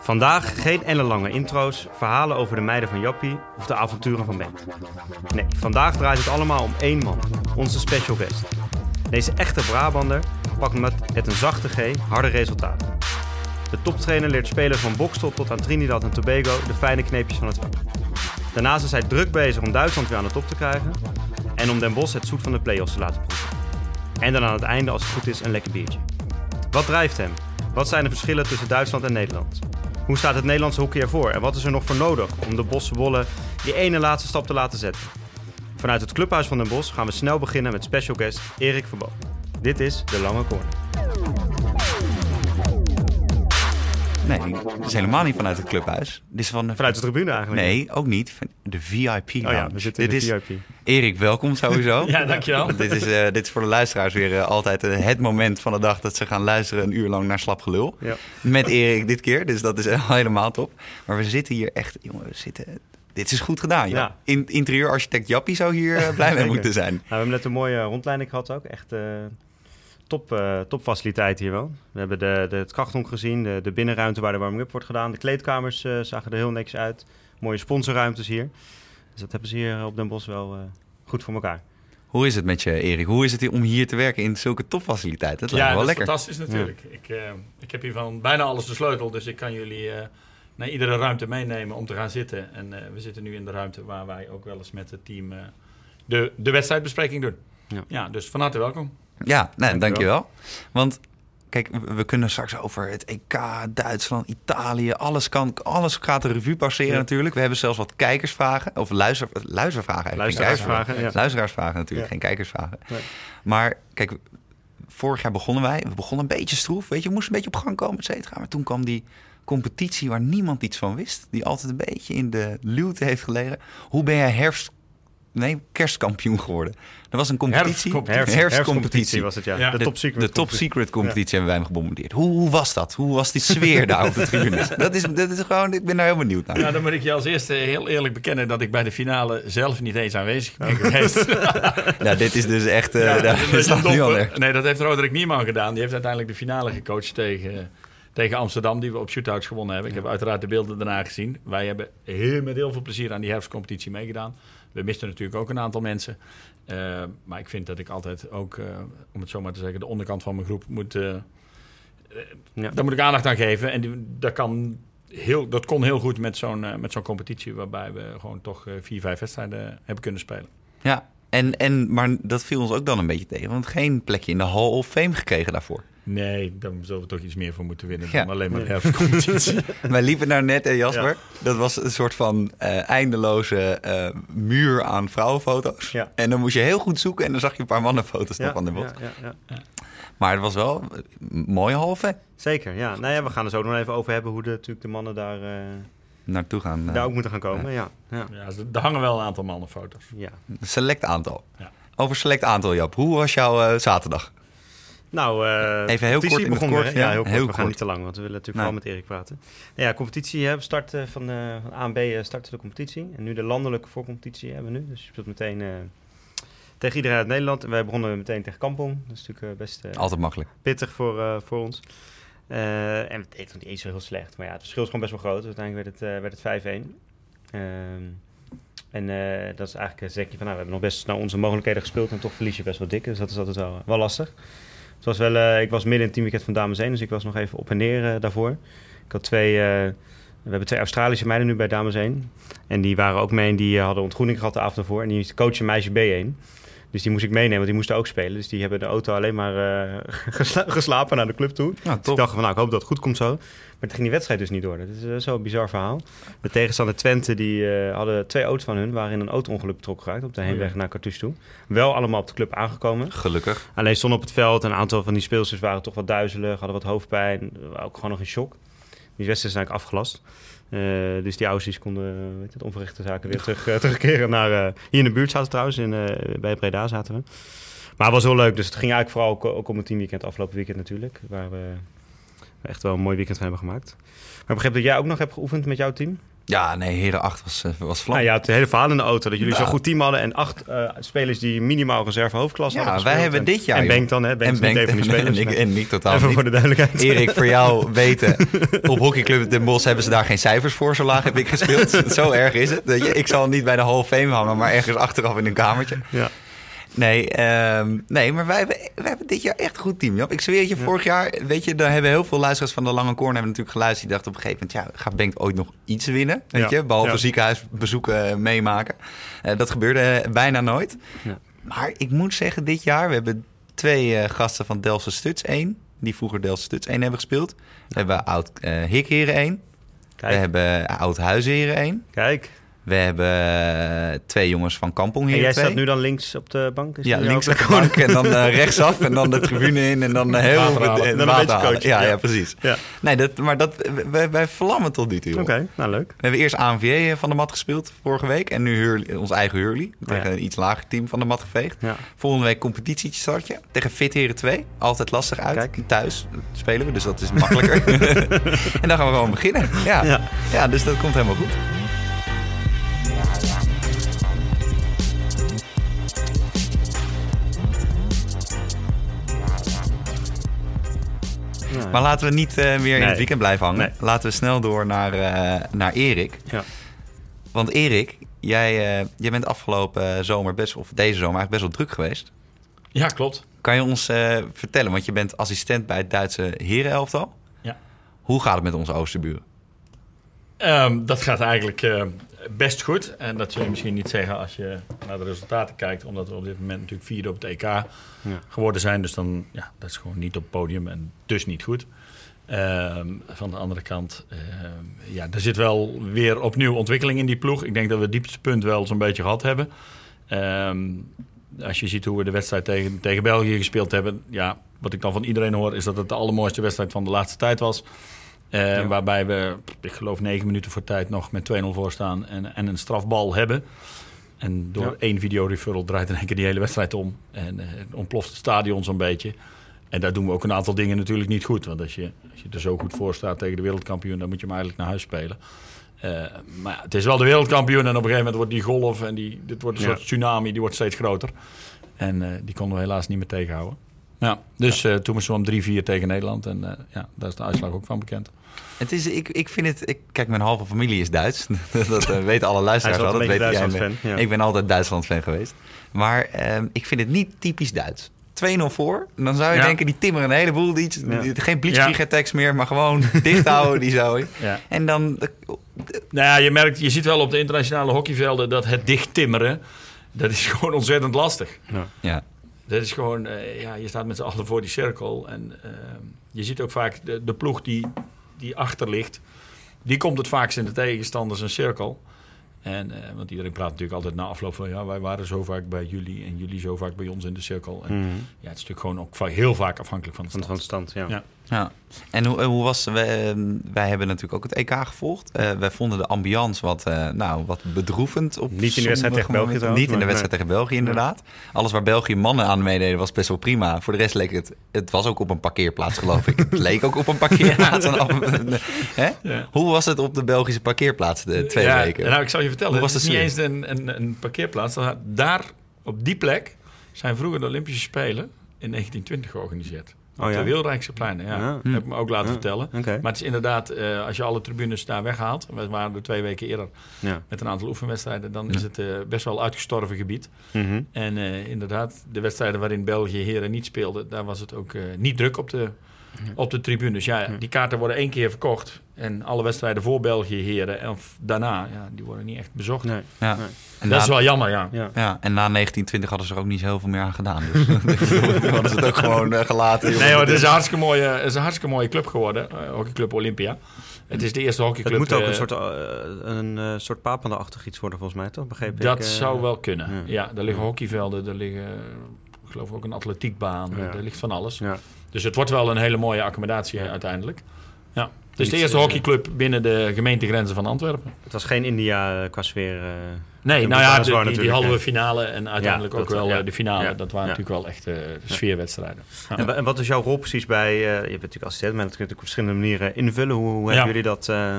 Vandaag geen ellenlange intro's, verhalen over de meiden van Jappie of de avonturen van Ben. Nee, vandaag draait het allemaal om één man, onze special guest. Deze echte Brabander pakt met een zachte G harde resultaten. De toptrainer leert spelers van Bokstel tot aan Trinidad en Tobago de fijne kneepjes van het vak. Daarnaast is hij druk bezig om Duitsland weer aan de top te krijgen en om Den Bosch het zoet van de play-offs te laten proeven. En dan aan het einde, als het goed is, een lekker biertje. Wat drijft hem? Wat zijn de verschillen tussen Duitsland en Nederland? Hoe staat het Nederlandse hockey ervoor en wat is er nog voor nodig om de Bosse Wollen die ene laatste stap te laten zetten? Vanuit het clubhuis van Den Bosch gaan we snel beginnen met special guest Erik Verboom. Dit is De Lange Corner. Nee, dat is helemaal niet vanuit het clubhuis. Dit is van, Vanuit de tribune eigenlijk. Nee, ook niet. Van de VIP Oh ja, we zitten in dit de is, VIP. Erik, welkom sowieso. Ja, dankjewel. dit, is, eh, dit is voor de luisteraars weer eh, altijd eh, het moment van de dag dat ze gaan luisteren een uur lang naar slap gelul. Ja. Met Erik dit keer, dus dat is helemaal top. Maar we zitten hier echt, jongen, we zitten... Dit is goed gedaan, ja. Ja. In, interieurarchitect Jappie zou hier blij mee moeten zijn. Nou, we hebben net een mooie rondleiding gehad ook. Echt eh top, eh topfaciliteit hier wel. We hebben de, de, het krachthonk gezien, de, de binnenruimte waar de warming-up wordt gedaan. De kleedkamers eh, zagen er heel netjes uit. Mooie sponsorruimtes hier. Dus dat hebben ze hier op Den Bosch wel eh, goed voor elkaar. Hoe is het met je, Erik? Hoe is het om hier te werken in zulke topfaciliteiten? Dat lijkt ja, me wel dat is lekker. fantastisch natuurlijk. Ik, eh, ik heb hier van bijna alles de sleutel, dus ik kan jullie eh, naar iedere ruimte meenemen om te gaan zitten. En eh, we zitten nu in de ruimte waar wij ook wel eens met het team eh, de, de wedstrijdbespreking doen. Ja. Ja. dus van harte welkom. Ja, nee, Dankjewel. dankjewel. Want kijk, we- kunnen straks over het EK, Duitsland, Italië, alles, kan, alles gaat de revue passeren Ja. natuurlijk. We hebben zelfs wat kijkersvragen, of luister, luistervragen eigenlijk. Luisteraarsvragen, ja. Luisteraarsvragen natuurlijk, Ja. geen kijkersvragen. Nee. Maar kijk, vorig jaar begonnen wij, we begonnen een beetje stroef, weet je, we moesten een beetje op gang komen, et cetera. Maar toen kwam die competitie waar niemand iets van wist, die altijd een beetje in de luwte heeft gelegen. Hoe ben jij herfst, nee, kerstkampioen geworden? Er was een competitie, Herfstcompetitie. Herfst, herfstcompetitie. was het, ja. Ja. De, De- top secret. De top competitie. secret competitie hebben wij hem gebombardeerd. Hoe, hoe was dat? Hoe was die sfeer daar op de tribunes? Dat is, dat is gewoon, ik ben daar heel benieuwd naar. Nou, dan moet ik je als eerste heel eerlijk bekennen dat ik bij de finale zelf niet eens aanwezig ben geweest. Nou, dit is dus echt, eh Ja, dat is. Nee, dat heeft Roderick Nieman gedaan. Die heeft uiteindelijk de finale gecoacht tegen, tegen Amsterdam, die we op shootouts gewonnen hebben. Ik heb uiteraard de beelden daarna gezien. Wij hebben heel, met heel veel plezier aan die herfstcompetitie meegedaan. We misten natuurlijk ook een aantal mensen. Eh, maar ik vind dat ik altijd ook, eh, om het zo maar te zeggen, de onderkant van mijn groep moet... eh, Ja. Daar moet ik aandacht aan geven. En die- dat, kan heel, dat kon heel goed met zo'n met zo'n competitie... waarbij we gewoon toch eh, vier, vijf wedstrijden hebben kunnen spelen. Ja, en, en, maar dat viel ons ook dan een beetje tegen. Want geen plekje in de Hall of Fame gekregen daarvoor. Nee, daar zullen we toch iets meer voor moeten winnen Ja. dan alleen maar de herfstcompetitie. Wij liepen daar net, hè Jasper? Dat was een soort van eh, eindeloze eh, muur aan vrouwenfoto's. Ja. En dan moest je heel goed zoeken en dan zag je een paar mannenfoto's nog Ja, van de bot. ja, ja, ja. Maar het was wel een mooie halve Zeker, ja. Nou ja, we gaan er zo nog even over hebben hoe de, natuurlijk de mannen daar, eh, naartoe gaan. eh, daar ook moeten gaan komen. Ja, ja. Ja, er hangen wel een aantal mannenfoto's. ja. Een select aantal. Ja. Over select aantal, Jap. Hoe was jouw eh, zaterdag? Nou, eh Even heel kort hè? ja. Ja, heel kort. Heel we gaan niet te lang, want we willen natuurlijk Nee. vooral met Erik praten. Nou ja, competitie, hè, we starten van, eh van A en B eh, starten de competitie. En nu de landelijke voorcompetitie hebben we nu. Dus je speelt meteen tegen iedereen uit Nederland. En wij begonnen meteen tegen Kampong. Dat is natuurlijk best Altijd makkelijk. pittig voor, voor ons. En het deed nog niet eens zo heel slecht. Maar ja, het verschil is gewoon best wel groot. Uiteindelijk werd het, werd het 5-1. Ehm, en dat is eigenlijk, eh, zeg je van, nou, we hebben nog best naar onze mogelijkheden gespeeld. En toch verlies je best wel dik. Dus dat is altijd wel, wel lastig. Het was wel, eh, ik was midden in het teamweekend van Dames 1. Dus ik was nog even op en neer eh, daarvoor. Ik had twee... eh, we hebben twee Australische meiden nu bij Dames 1. En die waren ook mee en die hadden ontgroening gehad de avond ervoor. En die coachen meisje B1. Dus die moest ik meenemen, want die moesten ook spelen. Dus die hebben de auto alleen maar eh, gesla- geslapen naar de club toe. Ja, Dus ik dacht van, nou, ik hoop dat het goed komt zo. Maar toen ging die wedstrijd dus niet door. Dat is uh, zo'n bizar verhaal. De tegenstander Twente, die eh, hadden twee auto's van hun... waren in een auto-ongeluk betrokken geraakt op de heenweg ja. naar Cartouche toe. Wel allemaal op de club aangekomen. Gelukkig. Alleen stonden op het veld. Een aantal van die speelsters waren toch wat duizelig, hadden wat hoofdpijn. Ook gewoon nog in shock. Die wedstrijd is eigenlijk afgelast. Eh, dus die Aussies konden eh, weet het onverrichte zaken weer terug, eh, terugkeren naar... hier in de buurt zaten we trouwens, in, bij Breda zaten we. Maar het was heel leuk. Dus het ging eigenlijk vooral ook, ook om het teamweekend, afgelopen weekend natuurlijk. Waar we echt wel een mooi weekend van hebben gemaakt. Maar ik begreep dat jij ook nog hebt geoefend met jouw team. Ja, nee, Heren 8 was, eh, was vlam. Nou, ja, het hele verhaal in de auto. Dat jullie Ja. zo'n goed team hadden. En acht eh, spelers die minimaal reserve hoofdklasse Ja, hadden wij hebben En- dit jaar, En. Benk dan, hè? Benk niet van die spelers. en, ik, en ik totaal Even niet. voor de duidelijkheid. Erik, voor jou weten, op hockeyclub Den Bosch hebben ze daar geen cijfers voor. Zo laag heb ik gespeeld. Zo erg is het. Ik zal niet bij de Hall of Fame hangen, maar ergens achteraf in een kamertje. Ja. Nee, ehm, nee maar wij hebben, wij hebben dit jaar echt een goed team. Jap. Ik zweer het je, vorig jaar, weet je, daar hebben heel veel luisteraars van de Lange Korn hebben natuurlijk geluisterd. Die dachten op een gegeven moment, ja, gaat Bengt ooit nog iets winnen? Weet Ja. je, behalve ziekenhuisbezoeken eh, meemaken. Eh, dat gebeurde bijna nooit. Ja. Maar ik moet zeggen, dit jaar, we hebben twee eh, gasten van Delftse Stuts 1, die vroeger Delftse Stuts 1 hebben gespeeld. We hebben oud eh Hikheren 1. We Kijk, hebben oud Huisheren 1. kijk. We hebben eh, twee jongens van Kampong En Heren jij 2. staat nu dan links op de bank? Is Ja, links op de bank en dan eh, rechtsaf en dan de tribune in en dan eh, heel veel halen. Dan een water beetje halen. coachen, Ja, ja. ja, precies. Ja. Nee, dat, maar dat, wij, wij vlammen tot nu toe. Oké, nou leuk. We hebben eerst ANVA van de mat gespeeld vorige week en nu Hurley- ons eigen Hurley tegen ja. een iets lager team van de mat geveegd. Ja. Volgende week competitietje startje tegen Fit Heren 2. Altijd lastig uit. Kijk. Thuis spelen we, dus dat is makkelijker. en dan gaan we gewoon beginnen. Ja. Ja. Ja. dus dat komt helemaal goed. Nou, Maar laten we niet eh, meer in Nee. het weekend blijven hangen. Nee. Laten we snel door naar, eh, naar Erik. Ja. Want Erik, jij, eh, jij bent afgelopen zomer best, of deze zomer eigenlijk best wel druk geweest. Ja, klopt. Kan je ons eh, vertellen, want je bent assistent bij het Duitse herenelftal. Ja. Hoe gaat het met onze oosterburen? Ehm, dat gaat eigenlijk eh, best goed. En dat zul je misschien niet zeggen als je naar de resultaten kijkt. Omdat we op dit moment natuurlijk vierde op het EK geworden zijn. Dus dan, ja, dat is gewoon niet op het podium en dus niet goed. Ehm, van de andere kant, ehm, ja, er zit wel weer opnieuw ontwikkeling in die ploeg. Ik denk dat we het diepste punt wel zo'n beetje gehad hebben. Als je ziet hoe we de wedstrijd tegen, tegen België gespeeld hebben. Ja, wat ik dan van iedereen hoor, is dat het de allermooiste wedstrijd van de laatste tijd was. Eh, Ja. Waarbij we, ik geloof, negen minuten voor tijd nog met 2-0 voor staan en, en een strafbal hebben. En door Ja. één videoreferral draait in één keer die hele wedstrijd om. En eh, ontploft het stadion zo'n beetje. En daar doen we ook een aantal dingen natuurlijk niet goed. Want als je, als je er zo goed voor staat tegen de wereldkampioen, dan moet je hem eigenlijk naar huis spelen. Eh, maar ja, het is wel de wereldkampioen en op een gegeven moment wordt die golf en die, dit wordt een soort tsunami, die wordt steeds groter. En die konden we helaas niet meer tegenhouden. Ja, dus eh, toen moesten we om 3-4 tegen Nederland. En eh, ja, daar is de uitslag ook van bekend. Het is, ik, ik vind het, ik, kijk, mijn halve familie is Duits. dat eh, weten alle luisteraars Hij is wel. altijd Dat weet jij. Duitsland-fan, ja. Ik ben altijd Duitsland-fan geweest. Maar ehm, ik vind het niet typisch Duits. 2-0 voor, dan zou je Ja. denken, die timmeren een heleboel. Die, Ja. die- Geen blitzkrieg meer, maar gewoon dicht houden die zo. Ja. En dan, Nou ja, je merkt, je ziet wel op de internationale hockeyvelden dat het dicht timmeren, dat is gewoon ontzettend lastig. ja, Dat is gewoon, eh, ja, je staat met z'n allen voor die cirkel. En eh, je ziet ook vaak de, de ploeg die, die achter ligt, die komt het vaakst in de tegenstanders een cirkel. En, eh, want iedereen praat natuurlijk altijd na afloop van, ja, wij waren zo vaak bij jullie en jullie zo vaak bij ons in de cirkel. En, Mhm. ja, het is natuurlijk gewoon ook heel vaak afhankelijk van de stand. van stand, ja. Ja. Ja. En hoe, hoe was wij, ehm, wij hebben natuurlijk ook het EK gevolgd. Eh, wij vonden de ambiance wat, eh, nou, wat bedroevend. Op Niet in de wedstrijd tegen België trouwens, Niet in de wedstrijd tegen België, inderdaad. Alles waar België mannen aan meededen was best wel prima. Voor de rest leek het... Het was ook op een parkeerplaats, geloof ik. Het leek ook op een parkeerplaats. Af- Hè? Ja. Hoe was het op de Belgische parkeerplaats de twee ja, weken? Nou, ik zal je vertellen, Hoe was het is de niet eens een, een, een parkeerplaats. Daar, op die plek, zijn vroeger de Olympische Spelen in 1920 georganiseerd. Oh op ja? de Wilrijkse pleinen, ja. Ja. Heb ik me ook laten Ja. vertellen. Maar het is inderdaad, eh, als je alle tribunes daar weghaalt... we waren er twee weken eerder Ja. met een aantal oefenwedstrijden... dan is het eh, best wel uitgestorven gebied. Mhm. En eh, inderdaad, de wedstrijden waarin België heren niet speelde... daar was het ook eh, niet druk op de, op de tribunes. Ja, die kaarten worden één keer verkocht... en alle wedstrijden voor België heren... of daarna, ja, die worden niet echt bezocht. Nee. ja. Nee. En Dat na- is wel jammer, ja. Ja. Ja, en na 1920 hadden ze er ook niet zo heel veel meer aan gedaan. Dus toen hadden ze het ook gewoon eh, gelaten. Nee hoor, het is een hartstikke mooie, het is een hartstikke mooie club geworden. eh, hockeyclub Olympia. Het is de eerste hockeyclub. Het moet ook eh, een soort, uh, een uh, soort papende-achtig iets worden, volgens mij, toch? Begreep Dat ik, uh, zou wel kunnen. Ja. ja. daar liggen hockeyvelden, er liggen, ik geloof ook een atletiekbaan, Ja. er ligt van alles. Ja. Dus het wordt wel een hele mooie accommodatie Ja. uiteindelijk. Ja. Het is de eerste eh, hockeyclub binnen de gemeentegrenzen van Antwerpen. Het was geen India uh, qua sfeer. Uh, Nee, nou ja, de, die, die halve finale en uiteindelijk Ja, ook wel ja. eh, de finale. Ja. Dat waren Ja. natuurlijk wel echt eh, sfeerwedstrijden. Ja. En, wa- en wat is jouw rol precies bij... Uh, je bent natuurlijk assistent, maar dat kun je natuurlijk op verschillende manieren invullen. Hoe, hoe Ja. hebben jullie dat uh,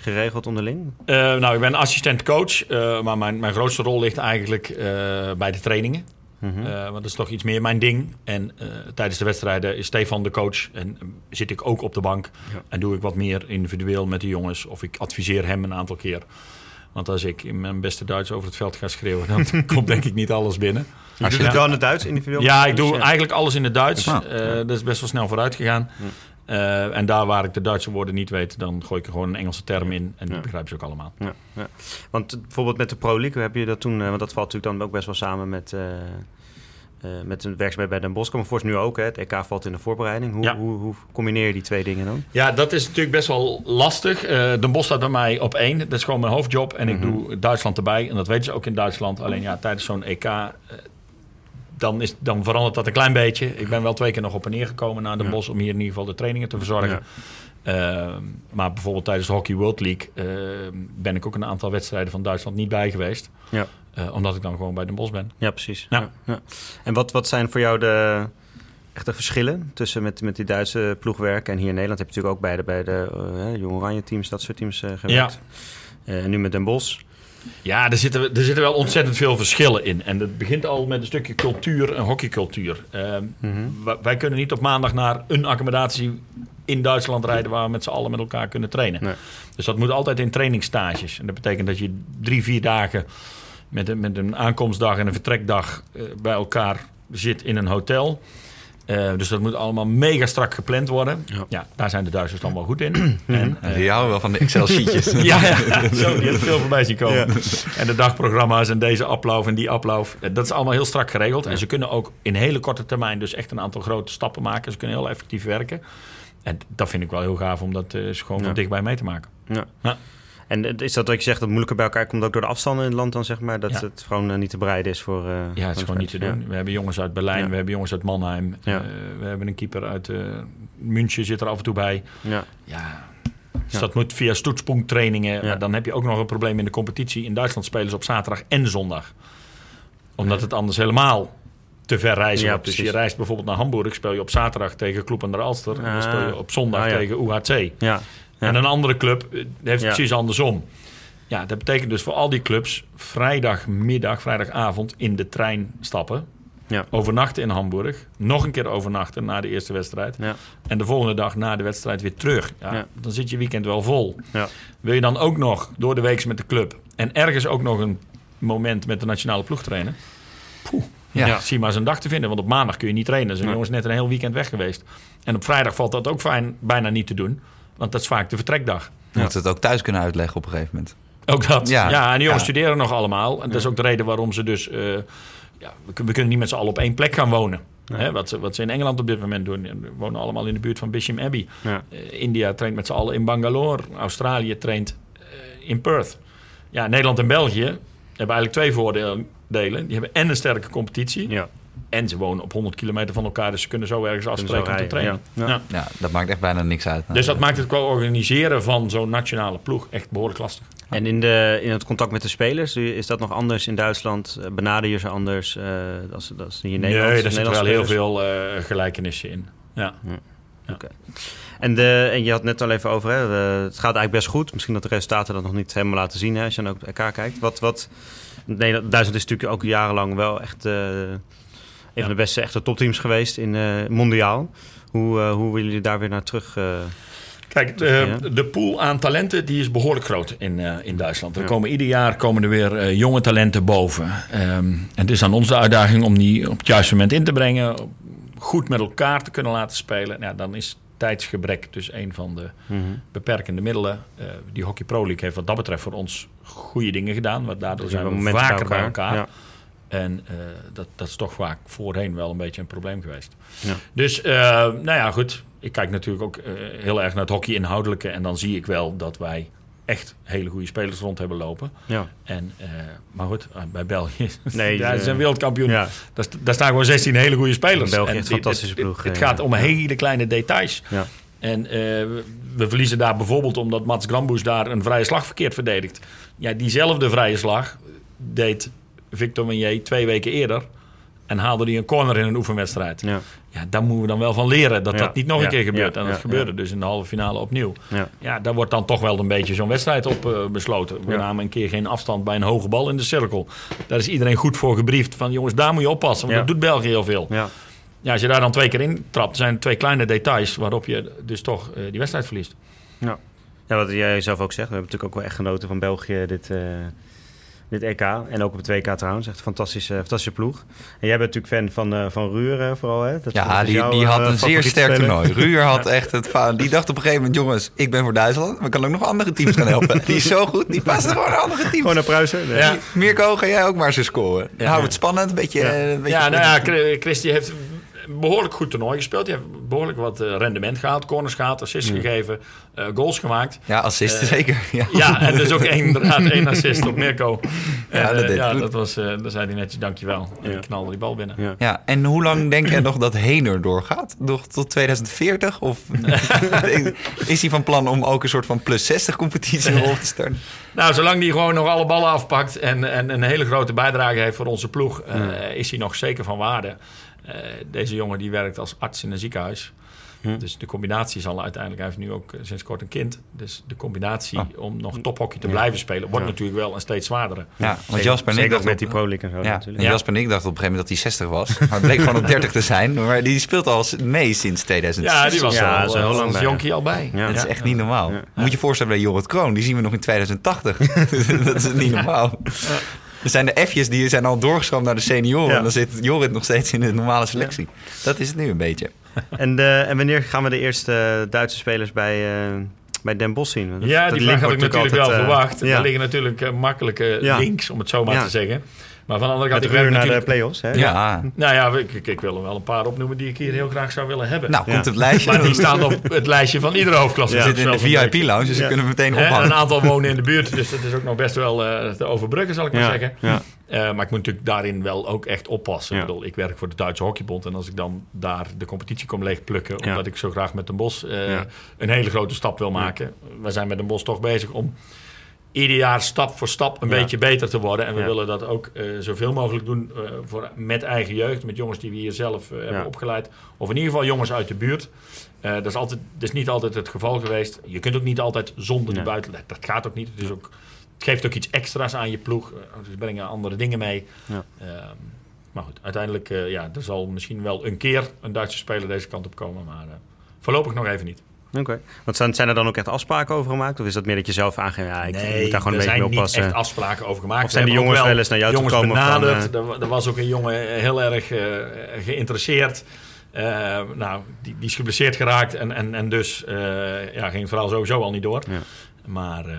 geregeld onderling? Uh, nou, ik ben assistent coach, uh, maar mijn, mijn grootste rol ligt eigenlijk uh, bij de trainingen. Mm -hmm. want dat is toch iets meer mijn ding. En tijdens de wedstrijden is Stefan de coach en zit ik ook op de bank. Ja. En doe ik wat meer individueel met de jongens of ik adviseer hem een aantal keer. Want als ik in mijn beste Duits over het veld ga schreeuwen, dan komt denk ik niet alles binnen. Je doet het wel in het Duits individueel? Ja, ik doe eigenlijk alles in het Duits. Ja. dat is best wel snel vooruit gegaan. Uh, en daar waar ik de Duitse woorden niet weet, dan gooi ik er gewoon een Engelse term in. En die ja. begrijpen ze ook allemaal. Ja, ja. Want bijvoorbeeld met de Pro League heb je dat toen... Uh, want dat valt natuurlijk dan ook best wel samen met... Uh, met een werkzaamheid bij Den Bosch. Maar voor nu ook, hè? het EK valt in de voorbereiding. Hoe, hoe, hoe, combineer je die twee dingen dan? Ja, dat is natuurlijk best wel lastig. Den Bosch staat bij mij op één. Dat is gewoon mijn hoofdjob. En ik mm -hmm. doe Duitsland erbij. En dat weten ze ook in Duitsland. Alleen ja, tijdens zo'n EK dan, is, dan verandert dat een klein beetje. Ik ben wel twee keer nog op en neer gekomen naar de ja. bos om hier in ieder geval de trainingen te verzorgen. Ja. Uh, maar bijvoorbeeld tijdens de Hockey World League uh, ben ik ook een aantal wedstrijden van Duitsland niet bij geweest. Ja. Uh, omdat ik dan gewoon bij de bos ben. Ja, precies. Ja. Ja. En wat, wat zijn voor jou de echte verschillen tussen met, met die Duitse ploegwerk en hier in Nederland? Heb je natuurlijk ook bij de, bij de uh, Jong Oranje teams, dat soort teams gewerkt. Ja. en nu met Den Bosch. Ja, er zitten, er zitten wel ontzettend veel verschillen in. En dat begint al met een stukje cultuur en hockeycultuur. Uh, mm-hmm. Wij kunnen niet op maandag naar een accommodatie in Duitsland rijden waar we met z'n allen met elkaar kunnen trainen. Nee. Dus dat moet altijd in trainingsstages. En dat betekent dat je drie, vier dagen met een, met een aankomstdag en een vertrekdag uh, bij elkaar zit in een hotel. Uh, dus dat moet allemaal mega strak gepland worden. Ja, ja daar zijn de Duitsers dan wel goed in. en, uh, die houden wel van de Excel-sheetjes. ja, ja, zo, die hebben veel voorbij zien komen. Ja. En de dagprogramma's en deze afloop en die afloop. Dat is allemaal heel strak geregeld. En ze kunnen ook in hele korte termijn dus echt een aantal grote stappen maken. Ze kunnen heel effectief werken. En dat vind ik wel heel gaaf om dat uh, gewoon van dichtbij mee te maken. Ja. En is dat wat je zegt, dat moeilijker bij elkaar komt ook door de afstanden in het land dan, zeg maar? Dat ja. het gewoon uh, niet te bereiden is voor... Ja, het is gewoon niet te doen. We hebben jongens uit Berlijn, we hebben jongens uit Mannheim. Uh, we hebben een keeper uit München zit er af en toe bij. Ja. ja. Dus dat moet via stoetspunkttrainingen. Maar dan heb je ook nog een probleem in de competitie. In Duitsland spelen ze op zaterdag en zondag. Omdat het anders helemaal te ver reizen ja, Dus je reist bijvoorbeeld naar Hamburg, speel je op zaterdag tegen Kloep en de Alster. En dan speel je op zondag tegen UHC. Ja. En een andere club eh, heeft het precies andersom. Ja, dat betekent dus voor al die clubs vrijdagmiddag, vrijdagavond in de trein stappen. Ja. Overnachten in Hamburg. Nog een keer overnachten na de eerste wedstrijd. Ja. En de volgende dag na de wedstrijd weer terug. Ja, Dan zit je weekend wel vol. Wil je dan ook nog door de week met de club en ergens ook nog een moment met de nationale ploeg trainen? Poeh. Ja. Zie maar eens een dag te vinden, want op maandag kun je niet trainen. Zijn jongens net een heel weekend weg geweest. En op vrijdag valt dat ook fijn, bijna niet te doen. Want dat is vaak de vertrekdag. Je moet het ook thuis kunnen uitleggen op een gegeven moment. Ook dat. Ja, ja en die jongens studeren nog allemaal. En dat is ook de reden waarom ze dus... Uh, ja, we, kunnen niet met z'n allen op één plek gaan wonen. Hè, wat, ze, wat ze in Engeland op dit moment doen. We wonen allemaal in de buurt van Bisham Abbey. Uh, India traint met z'n allen in Bangalore. Australië traint uh, in Perth. Ja, Nederland en België hebben eigenlijk twee voordelen. Die hebben en een sterke competitie. Ja. En ze wonen op 100 kilometer van elkaar, dus ze kunnen zo ergens afspreken om te trainen. Ja. Ja. ja. dat maakt echt bijna niks uit. Dus dat maakt het qua organiseren van zo'n nationale ploeg echt behoorlijk lastig. En in, de, in het contact met de spelers, is dat nog anders in Duitsland? Eh, benader je ze anders uh, als, als hier in Nederland? Nee, er zitten wel heel veel uh, gelijkenissen in. Ja. Oké. En, de, en je had net al even over, hè, de, het gaat eigenlijk best goed. Misschien dat de resultaten dat nog niet helemaal laten zien hè, als je dan ook elkaar kijkt. Wat, wat, nee, Duitsland is natuurlijk ook jarenlang wel echt... Uh, een van de beste echte topteams geweest in uh, mondiaal. Hoe, uh, hoe willen jullie daar weer naar terug? Uh, Kijk, de, de, pool aan talenten die is behoorlijk groot in, in Duitsland. Er komen ieder jaar komen er weer jonge talenten boven. Um, en het is aan ons de uitdaging om die op het juiste moment in te brengen. Goed met elkaar te kunnen laten spelen. Ja, dan is tijdsgebrek dus een van de mm -hmm. beperkende middelen. die Hockey Pro League heeft wat dat betreft voor ons goede dingen gedaan. Want daardoor zijn we vaker bij elkaar. Bij elkaar. Ja. En uh, dat, dat is toch vaak voorheen wel een beetje een probleem geweest. Ja. Dus, uh, nou ja, goed. Ik kijk natuurlijk ook uh, heel erg naar het hockey inhoudelijke. En dan zie ik wel dat wij echt hele goede spelers rond hebben lopen. Ja. En, maar goed, bij België, nee, daar zijn wereldkampioen. Ja. Daar, daar, staan gewoon 16 hele goede spelers. België en een fantastische ploeg. Het, het gaat om hele kleine details. Ja. En we verliezen daar bijvoorbeeld omdat Mats Gramboes daar een vrije slag verkeerd verdedigt. Ja, diezelfde vrije slag deed Victor Meunier twee weken eerder en haalde hij een corner in een oefenwedstrijd. Ja. Ja, daar moeten we dan wel van leren dat Ja. dat niet nog Ja. een keer gebeurt. En dat gebeurde dus in de halve finale opnieuw. Ja. Ja, daar wordt dan toch wel een beetje zo'n wedstrijd op eh, besloten. We namen een keer geen afstand bij een hoge bal in de cirkel. Daar is iedereen goed voor gebriefd van jongens, daar moet je oppassen. Want dat doet België heel veel. Ja. Ja, als je daar dan twee keer in trapt, zijn twee kleine details waarop je dus toch eh, die wedstrijd verliest. Ja. ja, wat jij zelf ook zegt. We hebben natuurlijk ook wel echt genoten van België dit, eh, dit EK. En ook op het WK trouwens. Echt een fantastische, fantastische ploeg. En jij bent natuurlijk fan van, eh, van Ruur eh, vooral, hè? Dat, Ja, die, jouw, die had eh, een zeer sterk toernooi. Ruur had echt het fa- Die dacht op een gegeven moment, jongens, ik ben voor Duitsland. Maar ik kan ook nog andere teams gaan helpen. Die is zo goed, die past gewoon naar andere teams. Gewoon naar Pruisen? Nee. Ja. Mirko, ga jij ook maar eens scoren. Ja. Hou het spannend, een beetje... Ja. eh, een beetje Ja, nou ja, Chri- Christy heeft behoorlijk goed toernooi gespeeld. Die heeft behoorlijk wat eh, rendement gehaald, corners gehaald, assists gegeven, eh, goals gemaakt. Ja, assisten Eh, zeker. Ja. Ja, en dus ook één, inderdaad één assist op Mirko. Ja, dat ja, was, eh daar zei hij netjes dankjewel. En Ja. die knalde die bal binnen. Ja. Ja, en hoe lang denk jij nog dat Hener doorgaat? Nog tot 2040? Of is hij van plan om ook een soort van plus 60 competitie op te starten? Nou, zolang hij gewoon nog alle ballen afpakt en, en een hele grote bijdrage heeft voor onze ploeg, eh, is hij nog zeker van waarde. Eh, deze jongen die werkt als arts in een ziekenhuis. Hm. Dus de combinatie zal uiteindelijk, hij heeft nu ook eh, sinds kort een kind. Dus de combinatie Ah. om nog tophockey te Ja. blijven spelen, wordt Ja. natuurlijk wel een steeds zwaardere. Ja, want Jasper en ik dachten met die Pro League en zo Ja, natuurlijk. en Jasper en ik dachten op een gegeven moment dat hij 60 was. Maar het bleek gewoon op 30 te zijn. Maar die speelt al mee sinds 2006. Ja, die was Ja, al, zo al lang als bij, jonkie al bij. Ja. Dat is echt niet normaal. Ja. Moet je je voorstellen bij Jorrit Kroon, die zien we nog in 2080. dat is niet normaal. Er zijn de F'jes die zijn al doorgeschoven naar de senioren. Ja. En dan zit Jorrit nog steeds in de normale selectie. Dat is het nu een beetje. En, eh, en wanneer gaan we de eerste eh, Duitse spelers bij, eh, bij Den Bosch zien? Dat- Ja, dat die link vraag had ik natuurlijk wel verwacht. ja. Er liggen natuurlijk makkelijke Ja. links, om het zo maar Ja. te zeggen. Maar van de andere kant, Met ik naar de play-offs, hè? Ja. Nou ja, ik, ik- ik wil er wel een paar opnoemen die ik hier heel graag zou willen hebben. Nou, Ja. komt het lijstje. maar die staan op het lijstje van iedere hoofdklasse. We zitten in de VIP-lounge, dus Ja. we kunnen meteen ophangen. een aantal wonen in de buurt, dus dat is ook nog best wel eh, te overbruggen, zal ik maar zeggen. ja. Eh, maar ik moet natuurlijk daarin wel ook echt oppassen. Ja. Ik, bedoel, ik werk voor de Duitse Hockeybond. En als ik dan daar de competitie kom leegplukken... Ja. omdat ik zo graag met Den Bos eh, Ja. een hele grote stap wil maken. We zijn met Den Bos toch bezig om ieder jaar stap voor stap een Ja. beetje beter te worden. En we Ja. willen dat ook eh, zoveel mogelijk doen eh, voor, met eigen jeugd. Met jongens die we hier zelf eh, hebben Ja. opgeleid. Of in ieder geval jongens uit de buurt. Dat, is altijd, dat is niet altijd het geval geweest. Je kunt ook niet altijd zonder de buitenleg. Dat gaat ook niet. Het, is ook, het geeft ook iets extra's aan je ploeg. Dus brengen andere dingen mee. Ja. Ehm, maar goed, uiteindelijk ja, er zal misschien wel een keer een Duitse speler deze kant op komen. Maar voorlopig nog even niet. Oké. Want zijn, zijn er dan ook echt afspraken over gemaakt? Of is dat meer dat je zelf aangeeft, ja, ik moet daar gewoon een er beetje zijn mee niet oppassen? echt afspraken over gemaakt. Of zijn hebben jongens wel eens naar jou toe gekomen van, benaderd. Er, wa- was ook een jongen heel erg eh, geïnteresseerd. Eh, nou, die, die is geblesseerd geraakt en, en, en dus eh, ja, ging het verhaal sowieso al niet door. Ja. Maar eh,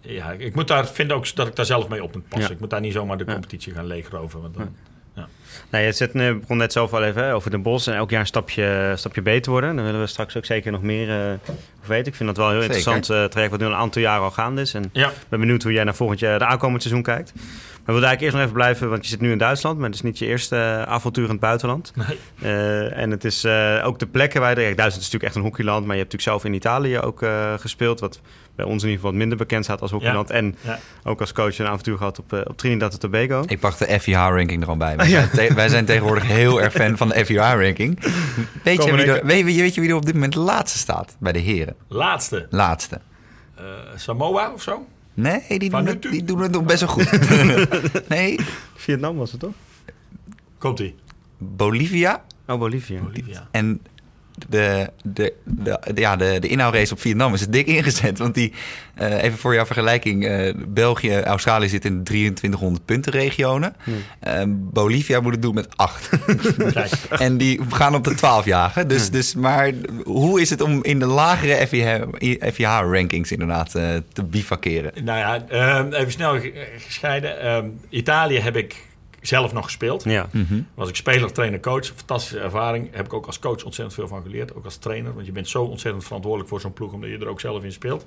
ja, ik moet daar, vind ook dat ik daar zelf mee op moet passen. Ja. Ik moet daar niet zomaar de competitie gaan leegroven. Want dan, Nou, je zit, eh, begon net zelf al even hè, over Den Bos en elk jaar een stapje, stapje beter worden. Daar willen we straks ook zeker nog meer eh over weten. Ik vind dat wel een heel Zeker. interessant eh, traject wat nu al een aantal jaren al gaande is. En ja. ik ben benieuwd hoe jij naar volgend jaar de aankomend seizoen kijkt. Maar we wilden eigenlijk eerst nog even blijven, want je zit nu in Duitsland, maar het is niet je eerste eh, avontuur in het buitenland. Nee. Eh, en het is eh, ook de plekken waar je... ja, Duitsland is natuurlijk echt een hockeyland, maar je hebt natuurlijk zelf in Italië ook eh, gespeeld. Wat bij ons in ieder geval wat minder bekend staat als hockeyland. En Ja. ook als coach een avontuur gehad op, op Trinidad en Tobago. Ik pak de FIH-ranking er al bij. Wij, Ja. zijn te- wij zijn tegenwoordig heel erg fan van de FIH-ranking. Weet, je wie we er- weet, je- weet je wie er op dit moment laatste staat bij de heren? Laatste. Laatste. Eh, Samoa of zo? Nee, die doen, het, die doen het nog best wel goed. nee, Vietnam was het toch? Komt-ie. Bolivia Oh, Bolivia. Bolivia. en de, de, de, de- ja, de, de inhoudrace op Vietnam is er dik ingezet. Want die, eh, even voor jouw vergelijking, eh, België, Australië zit in 2300 punten regionen. Bolivia moet het doen met 8. Kijk. En die gaan op de 12 jagen. Dus, dus, maar hoe is het om in de lagere FIH-rankings inderdaad eh, te bivakeren? Nou ja, ehm, even snel ge- gescheiden. Ehm, Italië heb ik zelf nog gespeeld. Ja. Mhm. Was ik speler, trainer, coach. Fantastische ervaring. Heb ik ook als coach ontzettend veel van geleerd. Ook als trainer. Want je bent zo ontzettend verantwoordelijk voor zo'n ploeg. Omdat je er ook zelf in speelt.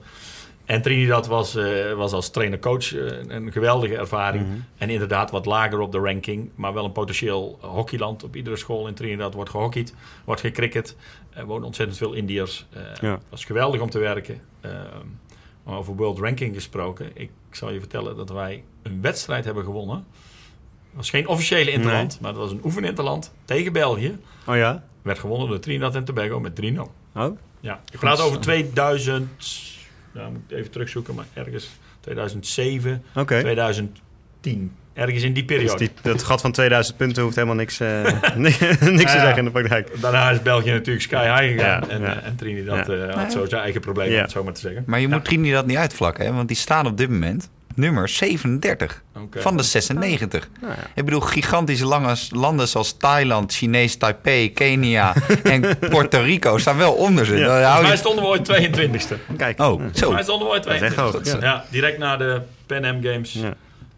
En Trinidad was, eh, was als trainer-coach eh, een, geweldige ervaring. En inderdaad wat lager op de ranking. Maar wel een potentieel hockeyland. Op iedere school in Trinidad wordt gehockeyd. Wordt gecricket. Er wonen ontzettend veel Indiërs. Eh Ja. was geweldig om te werken. Ehm, maar over World Ranking gesproken. Ik zal je vertellen dat wij een wedstrijd hebben gewonnen. Was geen officiële interland, maar dat was een oefeninterland tegen België. Oh ja? Werd gewonnen door Trinidad en Tobago met 3-0. Oh? Ja, ik praat over 2000, ja, moet ik even terugzoeken, maar ergens 2007, Oké. 2010. Ergens in die Dus periode. die, dat gat van 2000 punten hoeft helemaal niks, eh, niks te Ja. zeggen in de praktijk. Daarna is België natuurlijk sky high gegaan. Ja, en, ja. eh, en Trinidad Ja. eh, had zo zijn eigen problemen, Ja. om het zo maar te zeggen. Maar je Ja. moet Trinidad niet uitvlakken, hè? want die staan op dit moment nummer 37 Oké. van de 96. Nou ja. Ik bedoel, gigantische lange landen zoals Thailand, Chinees Taipei, Kenia en Puerto Rico staan wel onder ze. Ja. Hou mij je... stonden we ooit 22e. Kijk. Oh, zo. mij stonden we ooit Dat is echt 22e. hoog, Ja. ja. direct na de Pan Am Games Ja.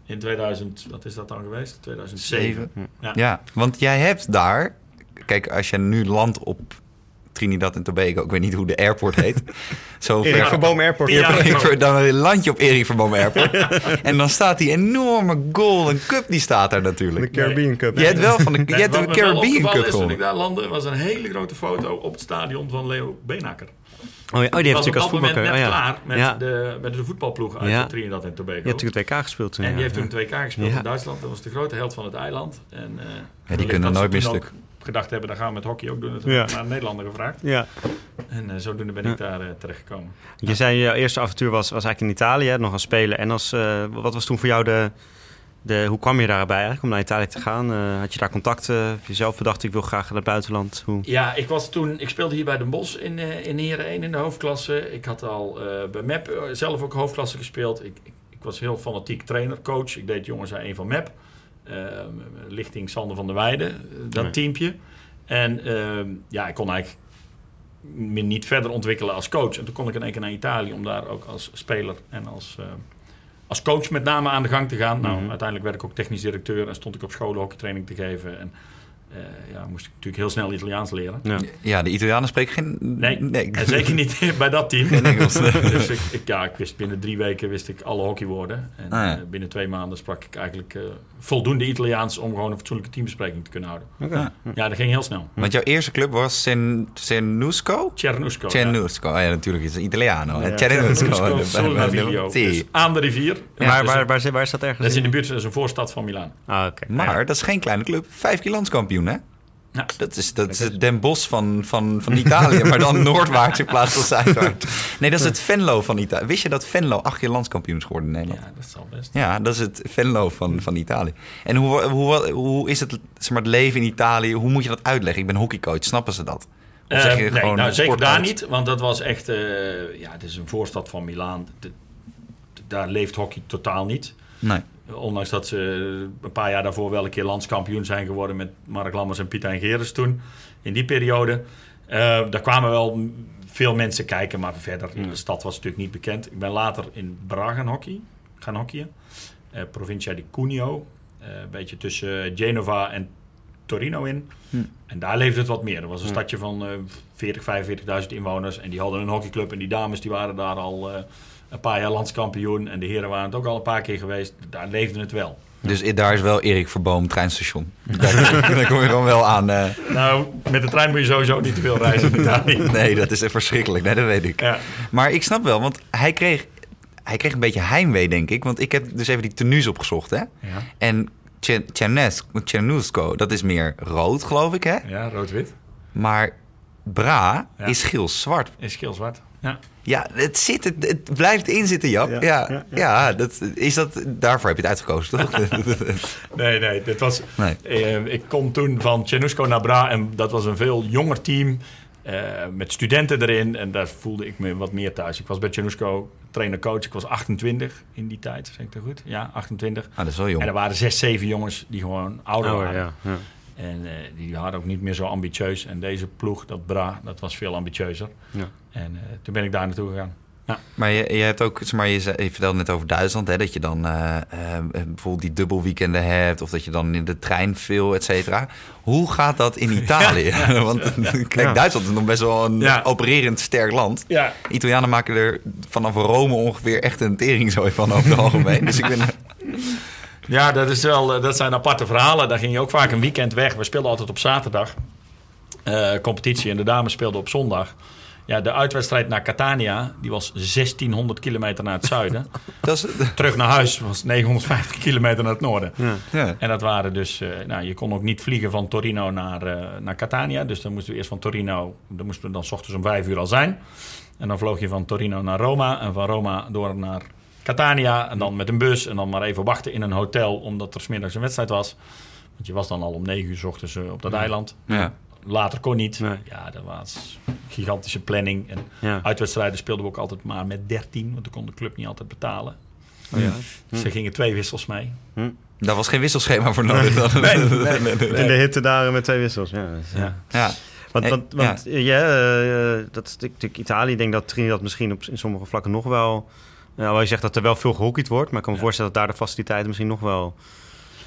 in 2000, wat is dat dan geweest? 2007. Ja. Ja, want jij hebt daar... Kijk, als je nu landt op Trinidad en Tobago... Ik weet niet hoe de airport heet. Zo Erik ver Verboom Airport. Ja. Dan land je op Erik Verboom Airport. en dan staat die enorme Golden Cup, die staat daar De natuurlijk. Caribbean Cup. Je hebt wel van de, je hebt de Caribbean Cup is toen ik daar landde, was een hele grote foto op het stadion van Leo Beenakker. Oh, ja. oh, die heeft natuurlijk als voetballer. net oh, ja. klaar met, Ja. de, met de voetbalploeg uit Ja. Trinidad en Tobago. Je hebt natuurlijk het WK gespeeld toen. en die ja. heeft toen 2K gespeeld Ja. in Duitsland. Dat was de grote held van het eiland. En, eh, wellicht kunnen nooit meer stuk. Gedacht hebben, dat gaan we met hockey ook doen. Dat Ja. naar een Nederlander gevraagd. Ja. En eh, zodoende ben ik daar eh, terechtgekomen. Je zei je eerste avontuur was, was eigenlijk in Italië, nog als speler. En als, eh, wat was toen voor jou de, de... Hoe kwam je daarbij eigenlijk om naar Italië te gaan? Eh, had je daar contacten? Heb je zelf bedacht, ik wil graag naar het buitenland? Hoe? Ja, ik was toen, ik speelde hier bij Den Bosch in, eh, in Heren 1 in de hoofdklasse. Ik had al eh, bij MEP zelf ook hoofdklasse gespeeld. Ik, ik, ik was heel fanatiek trainer, coach. Ik deed jongens aan één van MEP. Eh, lichting Sander van der Weijden, eh, dat Ja. teampje. En ehm, ja, ik kon eigenlijk me niet verder ontwikkelen als coach. En toen kon ik in één keer naar Italië om daar ook als speler en als, eh, als coach met name aan de gang te gaan. Nou, Mhm. uiteindelijk werd ik ook technisch directeur en stond ik op scholen hockeytraining te geven. En eh, ja, moest ik natuurlijk heel snel Italiaans leren. Ja. Ja, de Italianen spreken geen... Nee, en zeker niet bij dat team. Geen Engels. dus ik, ik, ja, ik wist binnen drie weken wist ik alle hockeywoorden. En Ah, ja. eh, binnen twee maanden sprak ik eigenlijk eh, voldoende Italiaans om gewoon een fatsoenlijke teambespreking te kunnen houden. Oké. Ja. Ja, dat ging heel snel. Want jouw eerste club was Cernusco? Cernusco. ja. Cernusco, oh ja, natuurlijk, het is Italiano. Ja. Cernusco. Cernusco. Dus aan de rivier. Ja, waar, dus waar, waar, waar is dat ergens? dat is in de buurt, dat is een voorstad van Milaan. Ah, oké. Maar dat is geen kleine club. Vijf keer landskampioen, hè? Ja. Dat is, dat is het Den Bosch van, van, van Italië, maar dan noordwaarts in plaats van zuidwaarts. Nee, dat is het Venlo van Italië. Wist je dat Venlo acht keer landskampioen is geworden in Nederland? Ja, dat zal best. Ja, dat is het Venlo van, van Italië. En hoe, hoe, hoe is het, zeg maar, het leven in Italië? Hoe moet je dat uitleggen? Ik ben hockeycoach, snappen ze dat? Of zeg je Eh, nee, gewoon nou, zeker daar niet, want dat was echt... eh, ja, het is een voorstad van Milaan. De- de- daar leeft hockey totaal niet. Nee. Ondanks dat ze een paar jaar daarvoor wel een keer landskampioen zijn geworden met Mark Lammers en Pieter en toen. In die periode. Eh, daar kwamen wel veel mensen kijken, maar verder in de stad was het natuurlijk niet bekend. Ik ben later in Bra gaan, hockey, gaan hockeyen. Eh, Provincia di Cuneo. Eh, een beetje tussen Genova en Torino in. Hm. En daar leefde het wat meer. Er was een stadje van eh 40, 45.000 inwoners. En die hadden een hockeyclub. En die dames die waren daar al een paar jaar landskampioen. En de heren waren het ook al een paar keer geweest. Daar leefde het wel. Dus daar is wel Erik Verboom treinstation. Daar, daar kom je gewoon wel aan. eh. Nou, met de trein moet je sowieso niet te veel reizen in Italië. nee, dat is verschrikkelijk. Nee, dat weet ik. Ja. Maar ik snap wel, want hij kreeg, hij kreeg een beetje heimwee, denk ik. Want ik heb dus even die tenues opgezocht, hè. Ja. En Cernusco, dat is meer rood, geloof ik, hè. ja, rood-wit. Maar Bra Ja. is geel-zwart. Is geel-zwart. Ja. Ja, het, zit, het, het blijft inzitten, Jap. Ja, Ja, ja, ja, dat, is dat, daarvoor heb je het uitgekozen, toch? Nee, nee. Dit was, nee. eh, ik kom toen van Cernusco naar Bra. En dat was een veel jonger team. eh, met studenten erin. En daar voelde ik me wat meer thuis. Ik was bij Cernusco trainer-coach. Ik was 28 in die tijd. Zeg ik dat goed? Ja, 28. Ah, dat is wel En jong. er waren zes, zeven jongens die gewoon ouder Ouder, waren. ja. ja. En eh, die waren ook niet meer zo ambitieus. En deze ploeg, dat Bra, dat was veel ambitieuzer. Ja. En eh, toen ben ik daar naartoe gegaan. Maar je, je hebt ook, zeg maar, je, zei- je vertelde net over Duitsland, hè, dat je dan eh, bijvoorbeeld die dubbelweekenden hebt, of dat je dan in de trein veel, et cetera. Hoe gaat dat in Italië? Want kijk, Ja. Duitsland is nog best wel een Ja. opererend sterk land. Ja, Italianen maken er vanaf Rome ongeveer echt een teringzooi van over het algemeen. Dus ik ben, Ja, dat, is wel, eh, dat zijn aparte verhalen. Daar ging je ook vaak een weekend weg. We speelden altijd op zaterdag. eh, competitie en de dames speelden op zondag. Ja, de uitwedstrijd naar Catania, die was 1600 kilometer naar het zuiden. Dat is, Terug naar huis was 950 kilometer naar het noorden. Ja. ja. En dat waren dus, eh, nou, je kon ook niet vliegen van Torino naar, eh, naar Catania. Dus dan moesten we eerst van Torino, dan moesten we dan 's ochtends om vijf uur al zijn. En dan vloog je van Torino naar Roma en van Roma door naar Catania. En dan met een bus en dan maar even wachten in een hotel, omdat er 's middags een wedstrijd was. Want je was dan al om negen uur 's ochtends eh, op dat eiland. ja. Later kon niet. Nee. Ja, dat was gigantische planning. En Ja. uitwedstrijden speelden we ook altijd maar met 13, want dan kon de club niet altijd betalen. Oh, ja. Dus er gingen twee wissels mee. Daar was geen wisselschema voor nodig. dan. Nee, nee, nee. In de hitte daar met twee wissels. Ja, ja. Ja. Ja. Want, Eh, want, want ja, eh, dat is natuurlijk Italië. Ik denk dat Trinidad misschien op, in sommige vlakken nog wel... Nou, je zegt dat er wel veel gehockeyd wordt. Maar ik kan me Ja. voorstellen dat daar de faciliteiten misschien nog wel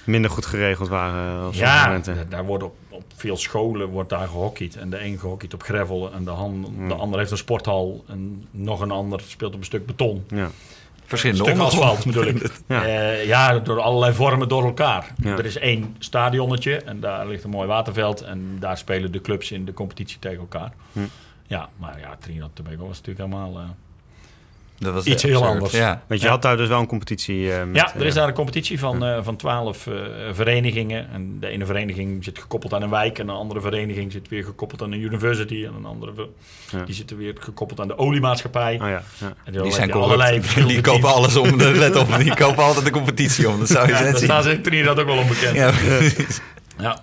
minder goed geregeld waren. eh, Op Ja, daar wordt op, op veel scholen wordt daar gehockeyd. En de een gehockeyd op gravel en de, han, Hmm. de ander heeft een sporthal. En nog een ander speelt op een stuk beton. Ja. Een Verschillende stuk asfalt bedoel ik. Ja. door allerlei vormen door elkaar. Ja. Er is één stadionnetje en daar ligt een mooi waterveld. En daar spelen de clubs in de competitie tegen elkaar. Hm. Ja, maar ja, Trinidad Tobago was natuurlijk helemaal... eh, Dat was Iets heel absurd. anders. Ja. Want je Ja. had daar dus wel een competitie eh, met, ja, er is eh, daar een competitie van, eh, van 12 eh, verenigingen. En de ene vereniging zit gekoppeld aan een wijk. En een andere vereniging zit weer gekoppeld aan een university. En een andere Ja. die zitten weer gekoppeld aan de oliemaatschappij. Oh ja, ja. En Die zijn allerlei. Die kopen alles om. Let op, die kopen altijd de competitie om. Dat zou je Ja, net daar zien. Trinidad ook wel onbekend. Ja. Ja.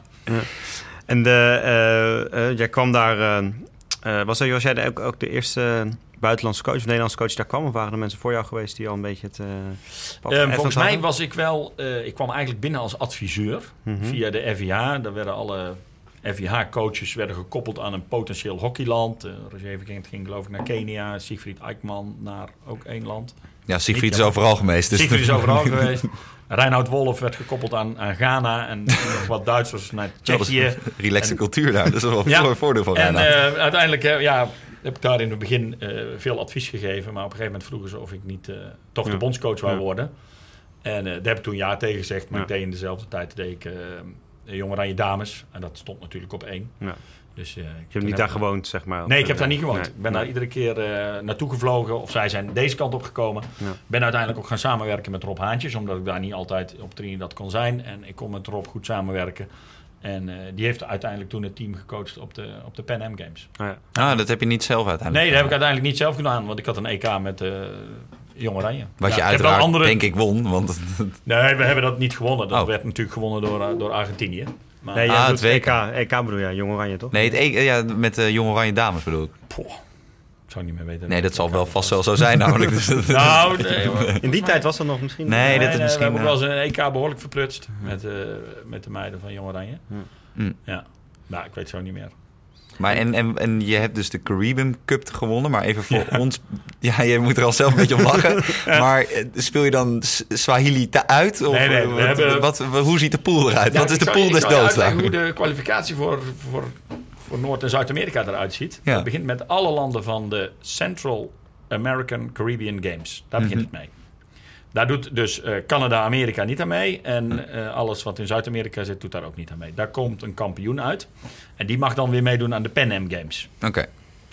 En de, jij kwam daar... was, was jij de, ook, ook de eerste buitenlandse coach of Nederlandse coach daar kwam? Of waren er mensen voor jou geweest die al een beetje het... eh, Eh, geëffend volgens mij was ik wel... eh, ik kwam eigenlijk binnen als adviseur Mhm. via de FIH. Daar werden alle FIH-coaches werden gekoppeld aan een potentieel hockeyland. Uh, Roger Vergent ging geloof ik naar Kenia. Siegfried Eikman naar ook één land. Ja, Siegfried is overal geweest. Dus Siegfried is overal geweest. Reinhard Wolf werd gekoppeld aan, aan Ghana. En nog wat Duitsers naar Tsjechië. Relaxe En- cultuur daar. Dat is wel Ja. een voordeel van En Ghana. eh, uiteindelijk ja, heb ik daar in het begin eh, veel advies gegeven. Maar op een gegeven moment vroegen ze of ik niet eh, toch Ja. de bondscoach wou worden. En eh, daar heb ik toen ja tegen gezegd. Maar ik deed in dezelfde tijd deed ik, eh Jong Oranje Dames. En dat stond natuurlijk op één. Ja. Dus, eh, Je hebt niet daar gewoond, zeg maar. Nee, ik heb daar niet gewoond. Nee. Ik ben Nee. daar iedere keer naartoe gevlogen. Of zij zijn deze kant op gekomen. Ja. Ben uiteindelijk ook gaan samenwerken met Rob Haantjes. Omdat ik daar niet altijd op Trinidad kon zijn. En ik kon met Rob goed samenwerken. En eh, die heeft uiteindelijk toen het team gecoacht op de, op de Pan Am Games. Oh, ja. Ah, dat heb je niet zelf uiteindelijk Nee, dat heb ik uiteindelijk niet zelf gedaan. Want ik had een EK met eh Jong Oranje. Wat Ja, je ik heb wel uiteraard, andere... denk ik, won. Want Nee, we hebben dat niet gewonnen. Dat Oh. werd natuurlijk gewonnen door, eh, door Argentinië. Maar, Nee, Ah, het WK. EK. EK bedoel je, Jong Oranje, toch? nee, het, e- ja, met de Jong Oranje Dames bedoel ik. Poh, ik zou niet meer weten. Nee, dat zal wel vast wel zo zijn namelijk. Dus Nou, nee, hoor. In die tijd was dat nog misschien... Nee, dat is we misschien, hebben ook eh, wel eens een EK behoorlijk verprutst met, eh, met de meiden van Jong Oranje. Mm. Ja, nou, ik weet zo niet meer. Maar en, en, en je hebt dus de Caribbean Cup gewonnen. Maar even voor ons... Ja, je moet er al zelf een beetje om lachen. Maar eh, speel je dan Swahili te uit? Of Nee, nee, we wat, hebben- wat, hoe ziet de pool eruit? Ja, wat is de pool des doods hoe de kwalificatie voor, voor, voor Noord- en Zuid-Amerika eruit ziet. Ja. Dat begint met alle landen van de Central American Caribbean Games. Daar begint Mhm. het mee. Daar doet dus eh, Canada, Amerika niet aan mee. En eh, alles wat in Zuid-Amerika zit, doet daar ook niet aan mee. Daar komt een kampioen uit. En die mag dan weer meedoen aan de Pan Am Games. Oké.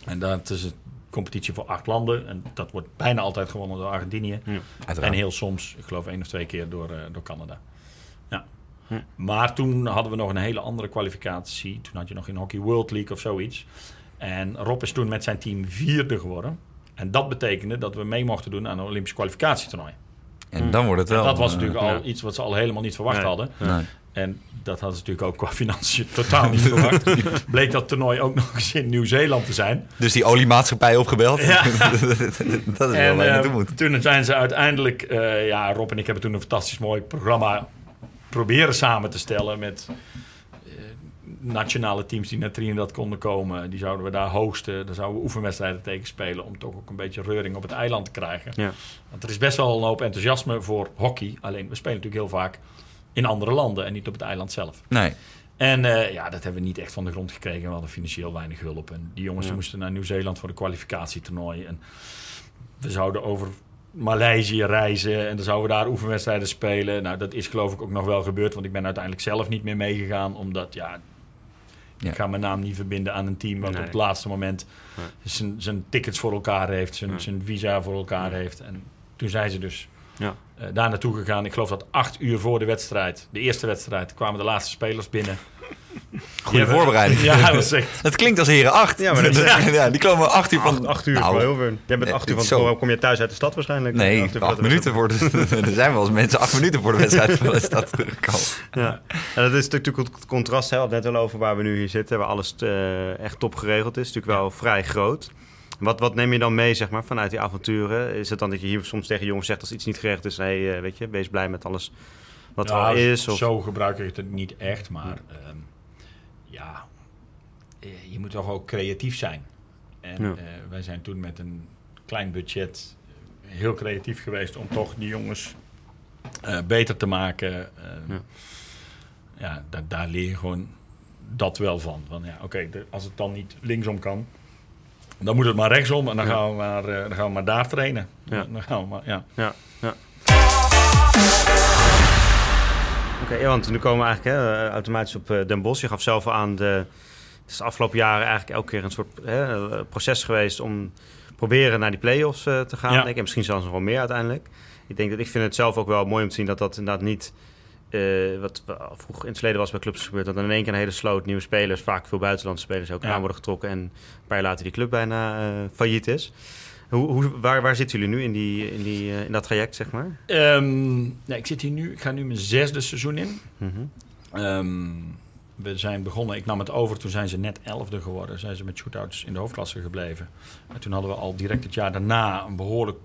En dat is een competitie voor acht landen. En dat wordt bijna altijd gewonnen door Argentinië. En heel soms, ik geloof één of twee keer, door, eh, door Canada. Hm. Maar toen hadden we nog een hele andere kwalificatie. Toen had je nog in Hockey World League of zoiets. En Rob is toen met zijn team vierde geworden. En dat betekende dat we mee mochten doen aan een Olympisch kwalificatietoernooi. En dan wordt het En wel... dat was eh, natuurlijk al ja. iets wat ze al helemaal niet verwacht Nee. hadden. nee. En dat hadden ze natuurlijk ook qua financiën totaal niet verwacht. Bleek dat toernooi ook nog eens in Nieuw-Zeeland te zijn. Dus die oliemaatschappij opgebeld. Ja. dat is wel waar je eh, naartoe moet. toen zijn ze uiteindelijk, eh, ja, Rob en ik hebben toen een fantastisch mooi programma proberen samen te stellen met eh, nationale teams die naar Trinidad konden komen. Die zouden we daar hosten. Daar zouden we oefenwedstrijden tegen spelen om toch ook een beetje reuring op het eiland te krijgen. Ja. Want er is best wel een hoop enthousiasme voor hockey. Alleen we spelen natuurlijk heel vaak in andere landen en niet op het eiland zelf. Nee. En eh, ja, dat hebben we niet echt van de grond gekregen. We hadden financieel weinig hulp. En die jongens Ja. moesten naar Nieuw-Zeeland voor de kwalificatietoernooi. En we zouden over Maleisië reizen en dan zouden we daar oefenwedstrijden spelen. Nou, dat is geloof ik ook nog wel gebeurd, want ik ben uiteindelijk zelf niet meer meegegaan, omdat ja, Ja. Ik ga mijn naam niet verbinden aan een team wat Nee. op het laatste moment Nee. zijn, zijn tickets voor elkaar heeft, zijn, visa voor elkaar Nee. heeft. En toen zijn ze dus Eh, daar naartoe gegaan. Ik geloof dat acht uur voor de wedstrijd, de eerste wedstrijd, kwamen de laatste spelers binnen. Goede Ja, voorbereiding. Ja, dat. Dat klinkt als heren 8. Ja, maar dat is- ja, die komen acht uur van... Acht, acht uur Nou. Jij bent nee, acht uur van zo. Kom je thuis uit de stad waarschijnlijk? Nee, Acht uur acht voor de minuten voor de... er zijn wel eens mensen acht minuten voor de wedstrijd van de stad teruggekomen. Ja. En dat is natuurlijk het contrast, hè, we hadden het net al over waar we nu hier zitten, waar alles eh, echt top geregeld is. natuurlijk wel vrij groot. Wat, wat neem je dan mee, zeg maar, vanuit die avonturen? Is het dan dat je hier soms tegen jongens zegt als iets niet geregeld is, hey, eh, weet je, wees blij met alles wat er is? Of... Zo gebruik ik het niet echt, maar ehm, ja, eh, je moet toch ook creatief zijn. En Ja. eh, wij zijn toen met een klein budget heel creatief geweest om toch die jongens beter te maken. Eh, Ja. ja, da- daar leer je gewoon dat wel van. Van ja, oké, als het dan niet linksom kan, dan moet het maar rechtsom en dan, Ja. gaan, we maar, eh, dan gaan we maar daar trainen. Ja. Dan gaan we maar, ja. Ja, ja. Oké, ja, want nu komen we eigenlijk hè, eh, automatisch op eh, Den Bosch. Je gaf zelf aan, de, het is de afgelopen jaren eigenlijk elke keer een soort hè, proces geweest om proberen naar die play-offs eh, te gaan. Ja. Denk ik. En misschien zelfs nog wel meer uiteindelijk. Ik denk dat ik vind het zelf ook wel mooi om te zien dat dat inderdaad niet... eh, wat wel vroeger in het verleden was bij clubs gebeurd, dat in één keer een hele sloot nieuwe spelers, vaak veel buitenlandse spelers ook Ja. aan worden getrokken en een paar jaar later die club bijna eh, failliet is. Hoe, hoe, waar, waar zitten jullie nu in, die, in, die, eh, in dat traject, zeg maar? Nee, ik zit hier nu, ik ga nu mijn zesde seizoen in. Mhm. Ehm, we zijn begonnen, ik nam het over, toen zijn ze net elfde geworden. Zijn ze met shootouts in de hoofdklasse gebleven. En toen hadden we al direct het jaar daarna een behoorlijk...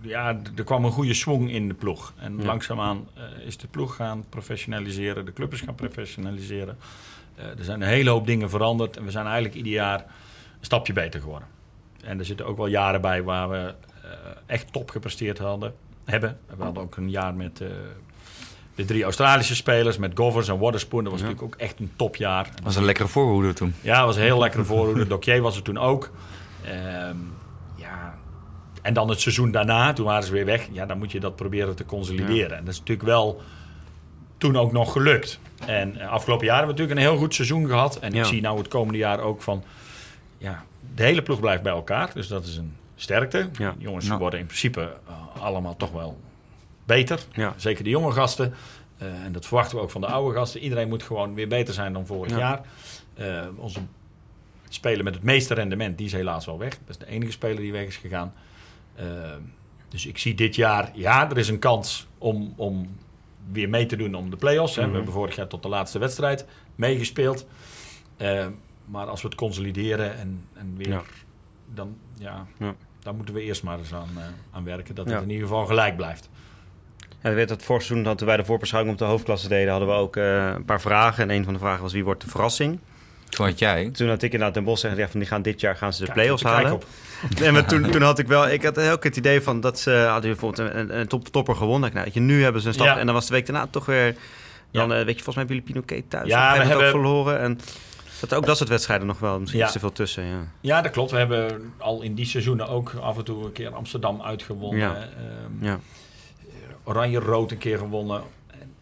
Ja, er kwam een goede swing in de ploeg. En Ja. langzaamaan eh, is de ploeg gaan professionaliseren. De club is gaan professionaliseren. Eh, er zijn een hele hoop dingen veranderd. En we zijn eigenlijk ieder jaar een stapje beter geworden. En er zitten ook wel jaren bij waar we eh, echt top gepresteerd hadden, hebben. We hadden ook een jaar met de drie Australische spelers, met Govers en Waterspoon. Dat was Ja. natuurlijk ook echt een topjaar. Dat was een lekkere voorhoede toen. Ja, dat was een heel lekkere voorhoede. Dokier was er toen ook. Ehm. En dan het seizoen daarna, toen waren ze weer weg. Ja, dan moet je dat proberen te consolideren. En dat is natuurlijk wel toen ook nog gelukt. En eh, afgelopen jaar hebben we natuurlijk een heel goed seizoen gehad. En Ja. ik zie nou het komende jaar ook van... Ja, de hele ploeg blijft bij elkaar. Dus dat is een sterkte. Ja. Jongens Ja. worden in principe eh, allemaal toch wel beter. Ja. Zeker de jonge gasten. Eh, en dat verwachten we ook van de oude gasten. Iedereen moet gewoon weer beter zijn dan vorig Ja. jaar. Onze speler met het meeste rendement, die is helaas wel weg. Dat is de enige speler die weg is gegaan. Eh, dus ik zie dit jaar, ja, er is een kans om, om weer mee te doen om de play-offs. hè. Mhm. We hebben vorig jaar tot de laatste wedstrijd meegespeeld. Eh, maar als we het consolideren en, en weer, Ja. dan, ja, Ja. daar moeten we eerst maar eens aan, eh, aan werken. Dat Ja. het in ieder geval gelijk blijft. Ja, weet dat vorig seizoen dat wij de voorbeschouwing op de hoofdklasse deden, hadden we ook eh, een paar vragen. En een van de vragen was wie wordt de verrassing? Toen had jij... Toen had ik inderdaad Den Bosch zeggen, ja, van die gaan dit jaar gaan ze de Kijk, play-offs kijk halen. op. Nee, maar toen, toen had ik wel, ik had heel keer het idee van dat ze hadden bijvoorbeeld een, een, top, topper gewonnen. Ik, nou, je, nu hebben ze een stap. Ja. En dan was de week daarna toch weer, dan Ja. eh, weet je, volgens mij hebben jullie Pinoquet thuis. Ja, we hebben- ook verloren. En dat ook dat soort wedstrijden nog wel, misschien Ja. te veel tussen. Ja. Ja, dat klopt. We hebben al in die seizoenen ook af en toe een keer Amsterdam uitgewonnen. Ja. Ehm, Ja. Oranje-rood een keer gewonnen. En-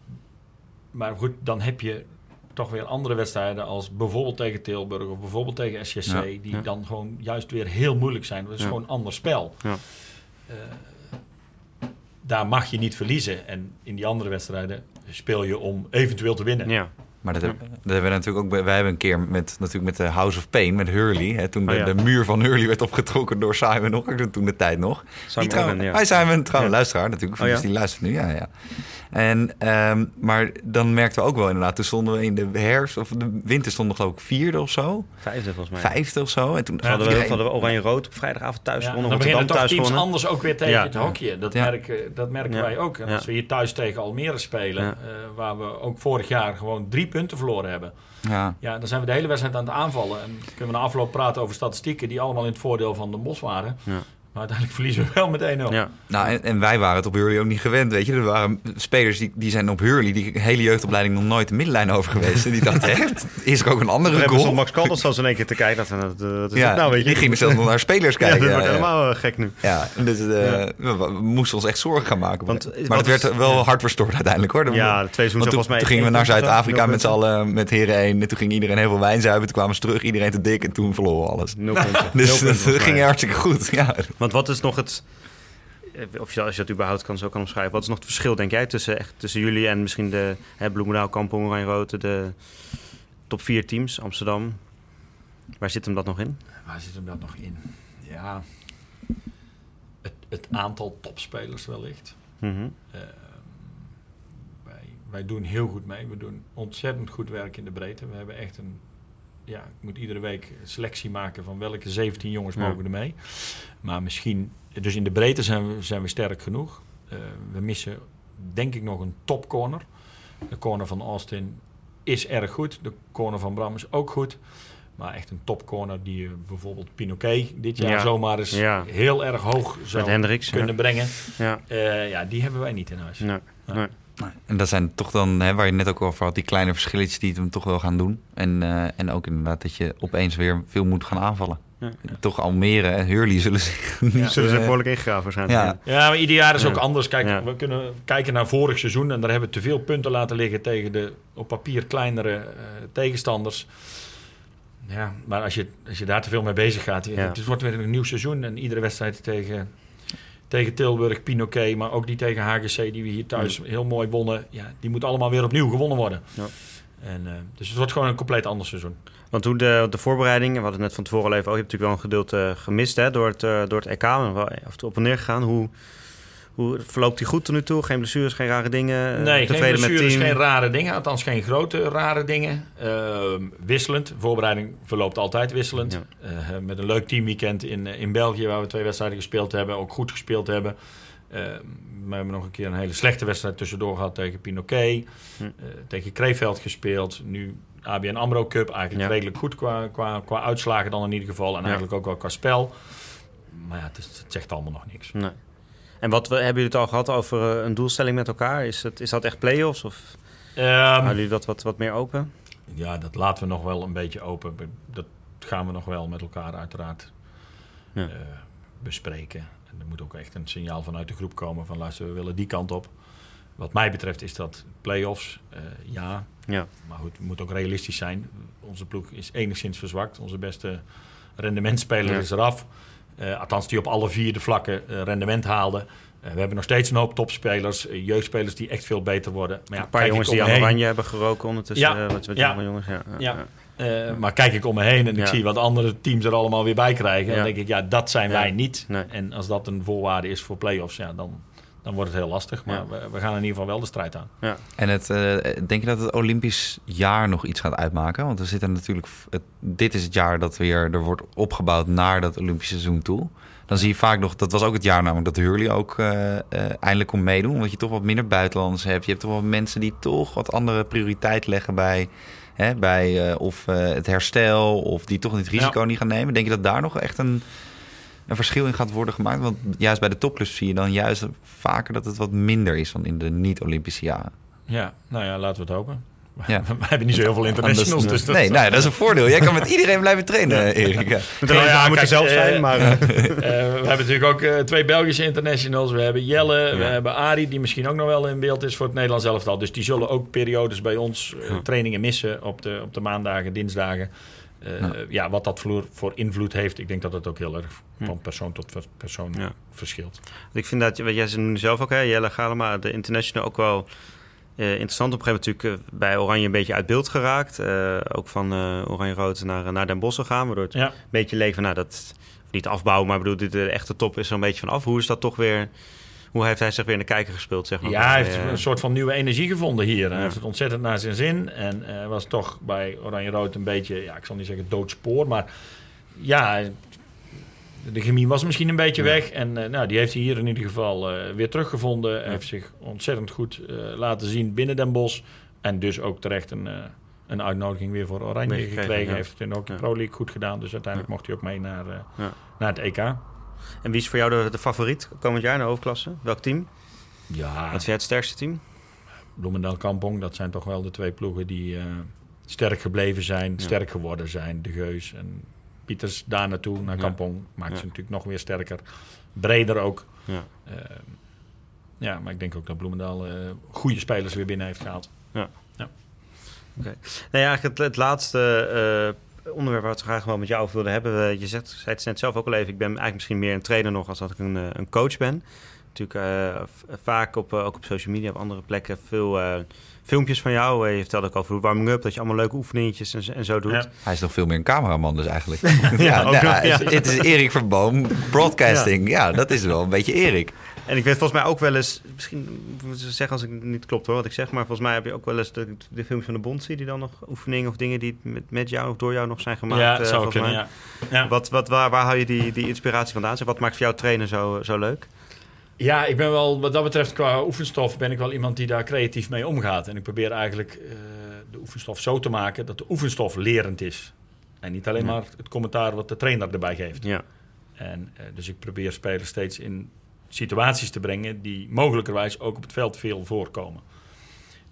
Maar goed, dan heb je toch weer andere wedstrijden als bijvoorbeeld tegen Tilburg of bijvoorbeeld tegen SJC, Ja. die Ja. dan gewoon juist weer heel moeilijk zijn. Dat is Ja. gewoon een ander spel. Ja. Eh, daar mag je niet verliezen. En in die andere wedstrijden speel je om eventueel te winnen. ja. Maar dat, heb- dat hebben we natuurlijk ook. bij- Wij hebben een keer met, natuurlijk met de House of Pain, met Hurley. Hè, toen de, Oh ja. de muur van Hurley werd opgetrokken door Simon nog. Toen de tijd nog. Simon Die Owen, zijn een trouwe Ja. luisteraar natuurlijk. Oh ja? Dus die luistert nu, ja, ja. En, ehm, maar dan merkten we ook wel inderdaad. Toen stonden we in de herfst of de winter stonden we geloof ik vierde of zo. Vijfde volgens mij. Vijfde of zo. En toen hadden we, iedereen- hadden we Oranje-Rood op vrijdagavond thuis Ja, gewonnen. dan Rotterdam beginnen toch thuis teams gewonnen. anders ook weer tegen Ja. je te hockeyen. Dat, Ja. merken, dat merken Ja. wij ook. En Ja. als we hier thuis tegen Almere spelen, Ja. eh, waar we ook vorig jaar gewoon drie punten verloren hebben. Ja, Ja, dan zijn we de hele wedstrijd aan het aanvallen. En kunnen we na afloop praten over statistieken die allemaal in het voordeel van de Bos waren. Ja. Maar uiteindelijk verliezen we wel met 1-0. Ja. Nou, en, en wij waren het op Hurley ook niet gewend, weet je. Er waren spelers die, die zijn op Hurley, die hele jeugdopleiding nog nooit de middenlijn over geweest. En die dachten, echt, is er ook een We andere hebben goal? Max Kalders zelfs in één keer te kijken. Dat, dat, dat is ja, het nou, weet je. die gingen zelfs nog naar spelers Ja, kijken. Ja, wordt ja. helemaal eh, gek nu. Ja, dus Ja. We, we moesten ons echt zorgen gaan maken. Want, maar eh, het wat werd is- wel ja. hard verstoord uiteindelijk hoor. Dan- Ja, de twee seizoenen volgens mij toen gingen we naar Zuid-Afrika met z'n allen met heren 1. En toen ging iedereen heel veel wijn zuipen. Toen kwamen ze terug, iedereen te dik. En toen verloren we alles. Nul punten. Nul Dus dat ging hartstikke goed. Ja. Want wat is nog het... eh, Of je, als je dat überhaupt kan, zo kan omschrijven. Wat is nog het verschil, denk jij, tussen, echt, tussen jullie en misschien de hè, Bloemendaal, Kampong, Oranje-Rood, de top vier teams, Amsterdam? Waar zit hem dat nog in? Waar zit hem dat nog in? Ja, het, het aantal topspelers wellicht. Mhm. Eh, wij, wij doen heel goed mee. We doen ontzettend goed werk in de breedte. We hebben echt een... Ja, ik moet iedere week een selectie maken van welke 17 jongens Ja. mogen er mee. Maar misschien... Dus in de breedte zijn we, zijn we sterk genoeg. Eh, we missen denk ik nog een topcorner. De corner van Austin is erg goed. De corner van Bram is ook goed. Maar echt een topcorner die je bijvoorbeeld Pinoquet dit jaar Ja. zomaar eens Ja. heel erg hoog zou Hendricks. kunnen Ja. brengen. Ja. Eh, ja, die hebben wij niet in huis. Nee. Nee. En dat zijn toch dan, hè, waar je net ook over had, die kleine verschilletjes die het hem toch wel gaan doen. En, eh, en ook inderdaad dat je opeens weer veel moet gaan aanvallen. Ja. Toch Almere en Hurley zullen zich niet... Zullen ze eh, behoorlijk ingegraven waarschijnlijk. ja. Ja, maar ieder jaar is Ja. ook anders. Kijk, Ja. we kunnen kijken naar vorig seizoen en daar hebben we te veel punten laten liggen tegen de op papier kleinere eh, tegenstanders. Ja, maar als je, als je daar te veel mee bezig gaat, Ja. het wordt weer een nieuw seizoen en iedere wedstrijd tegen, tegen Tilburg, Pinoquet, maar ook die tegen HGC die we hier thuis heel mooi wonnen, ja, die moet allemaal weer opnieuw gewonnen worden. Ja. En, eh, dus het wordt gewoon een compleet ander seizoen. Want hoe de, de voorbereiding, we hadden het net van tevoren al even, oh, je hebt natuurlijk wel een gedeelte gemist hè, door, het, eh, door het EK, af en toe op en neer gegaan. Hoe, hoe verloopt die goed tot nu toe? Geen blessures, geen rare dingen? Eh, Nee, geen tevreden met het blessures, geen rare dingen. Althans, geen grote rare dingen. Ehm, wisselend. De voorbereiding verloopt altijd wisselend. Ja. Eh, met een leuk teamweekend in, eh, in België, waar we twee wedstrijden gespeeld hebben. Ook goed gespeeld hebben. Ehm, we hebben nog een keer een hele slechte wedstrijd tussendoor gehad tegen Pinoquet. Hm. Eh, tegen Kreeveld gespeeld. Nu ABN AMRO Cup. Eigenlijk Ja. redelijk goed qua, qua, qua uitslagen dan in ieder geval. En Ja. eigenlijk ook wel qua spel. Maar ja, het, is- het zegt allemaal nog niks. Nee. En wat we, hebben jullie het al gehad over eh, een doelstelling met elkaar? Is, het, is dat echt play-offs of Ehm, houden jullie dat wat, wat meer open? Ja, dat laten we nog wel een beetje open. Dat gaan we nog wel met elkaar uiteraard Ja. eh, bespreken. En er moet ook echt een signaal vanuit de groep komen van luister, we willen die kant op. Wat mij betreft is dat play-offs, eh, ja. Ja. Maar goed, het moet ook realistisch zijn. Onze ploeg is enigszins verzwakt. Onze beste rendementspeler Ja. is eraf. Eh, althans, die op alle vier de vlakken eh, rendement haalde. Eh, we hebben nog steeds een hoop topspelers, jeugdspelers die echt veel beter worden. Maar ja, een paar jongens die aan oranje hebben geroken ondertussen. Ja. wat, wat Ja. jongens. Ja. Ja. Maar kijk ik om me heen en ik zie wat andere teams er allemaal weer bij krijgen. Dan denk ik, ja, dat zijn wij niet. Nee. En als dat een voorwaarde is voor play-offs, ja, dan, dan wordt het heel lastig. Maar Ja. we, we gaan in ieder geval wel de strijd aan. Ja. En het, eh, denk je dat het Olympisch jaar nog iets gaat uitmaken? Want we zitten natuurlijk. Het, dit is het jaar dat weer er wordt opgebouwd naar dat Olympische seizoen toe. Dan zie je vaak nog, dat was ook het jaar namelijk dat Hurley ook eh, eh, eindelijk kon meedoen. Omdat je toch wat minder buitenlanders hebt. Je hebt toch wel mensen die toch wat andere prioriteit leggen bij, hè, bij eh, of eh, het herstel. Of die toch niet het risico niet gaan nemen. Denk je dat daar nog echt een, een verschil in gaat worden gemaakt? Want juist bij de topclubs zie je dan juist vaker dat het wat minder is dan in de niet-Olympische jaren. Ja, nou ja, laten we het hopen. Ja. We hebben niet zo heel veel internationals. Anders- dus dat nee, nou, dat is een voordeel. Jij kan met iedereen blijven trainen, Erik. Ja. Moet ja, moeten kijk, zelf eh, zijn, maar... eh, Eh, we hebben natuurlijk ook eh, twee Belgische internationals. We hebben Jelle, we hebben Ari, die misschien ook nog wel in beeld is voor het Nederlands elftal. Dus die zullen ook periodes bij ons eh, Ja. trainingen missen op de, op de maandagen, dinsdagen. Eh, Ja. ja. wat dat voor, voor invloed heeft, ik denk dat het ook heel erg van persoon tot persoon Ja. verschilt. Ik vind dat, wat jij nu zelf ook, hè, Jelle Galema, de international ook wel eh, interessant. Op een gegeven moment natuurlijk eh, bij Oranje een beetje uit beeld geraakt. Ook van Oranje-Rood naar, naar Den Bosch gegaan, waardoor het Ja. een beetje leek van, nou, dat, niet afbouwen, maar bedoel, dit, de echte top is er een beetje van af. Hoe is dat toch weer, hoe heeft hij zich weer in de kijker gespeeld, zeg maar? Ja, hij heeft Eh, een soort van nieuwe energie gevonden hier. Hij heeft het ontzettend naar zijn zin. En eh, was toch bij Oranje-Rood een beetje, ja, ik zal niet zeggen doodspoor, maar ja, de chemie was misschien een beetje Ja. weg. En eh, nou, die heeft hij hier in ieder geval weer teruggevonden. Hij heeft zich ontzettend goed laten zien binnen Den Bosch. En dus ook terecht een, een uitnodiging weer voor Oranje gekregen. ja. Heeft het in ook de. Pro League goed gedaan. Dus uiteindelijk mocht hij ook mee naar, naar het EK. En wie is voor jou de, de favoriet komend jaar in de hoofdklasse? Welk team? Ja, Wat vind jij het sterkste team? Bloemendaal Kampong, dat zijn toch wel de twee ploegen die eh, sterk gebleven zijn, Ja. sterk geworden zijn. De Geus en Pieters daar naartoe, naar Ja. Kampong, maakt Ja. ze natuurlijk nog weer sterker. Breder ook. Ja. Eh, ja, maar ik denk ook dat Bloemendaal eh, goede spelers weer binnen heeft gehaald. Nee, ja, eigenlijk het, het laatste eh, onderwerp waar we het graag wel met jou over wilden hebben. Eh, je zegt, zei het net zelf ook al even, ik ben eigenlijk misschien meer een trainer nog als dat ik een, eh, een coach ben. Natuurlijk eh, vaak op, eh, ook op social media, op andere plekken, veel eh, filmpjes van jou. Je vertelde ook over hoe warming-up, dat je allemaal leuke oefeningetjes en, zo- en zo doet. Ja. Hij is nog veel meer een cameraman dus eigenlijk. Ja, ook nou, nog, ja. het- is Erik Verboom, broadcasting. Ja. dat is wel een beetje Erik. En ik weet volgens mij ook wel eens, misschien zeggen als ik niet klopt hoor wat ik zeg, maar volgens mij heb je ook wel eens de, de filmpjes van de Bond die dan nog oefeningen of dingen die met, met jou of door jou nog zijn gemaakt. ja, eh, dat zou volgens kunnen, mij. ja. ja. Wat, wat, waar, waar haal je die, die inspiratie vandaan? Zeg, Wat maakt voor jou trainen zo, zo leuk? Ja, ik ben wel, wat dat betreft, qua oefenstof ben ik wel iemand die daar creatief mee omgaat. En ik probeer eigenlijk eh, de oefenstof zo te maken dat de oefenstof lerend is. En niet alleen Ja. maar het commentaar wat de trainer erbij geeft. Ja, En, eh, dus ik probeer spelers steeds in situaties te brengen die mogelijkerwijs ook op het veld veel voorkomen.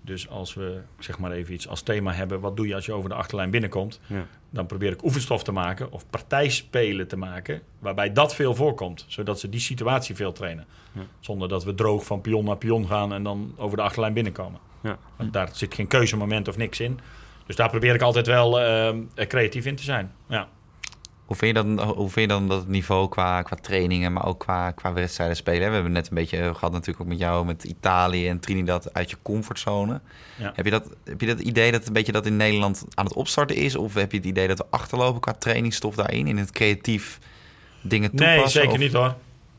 Dus als we zeg maar even iets als thema hebben, wat doe je als je over de achterlijn binnenkomt? ja, Dan probeer ik oefenstof te maken of partijspelen te maken waarbij dat veel voorkomt. Zodat ze die situatie veel trainen. Ja. Zonder dat we droog van pion naar pion gaan en dan over de achterlijn binnenkomen. ja. Want daar zit geen keuzemoment of niks in. Dus daar probeer ik altijd wel eh, creatief in te zijn. Ja. Hoe vind, je dan, hoe vind je dan dat het niveau qua, qua trainingen, maar ook qua, qua wedstrijden spelen? We hebben net een beetje gehad natuurlijk ook met jou, met Italië en Trinidad uit je comfortzone. Ja. Heb, je dat, heb je dat idee dat een beetje dat in Nederland aan het opstarten is? Of heb je het idee dat we achterlopen qua trainingsstof daarin, in het creatief dingen toepassen? Nee, zeker Of- niet hoor.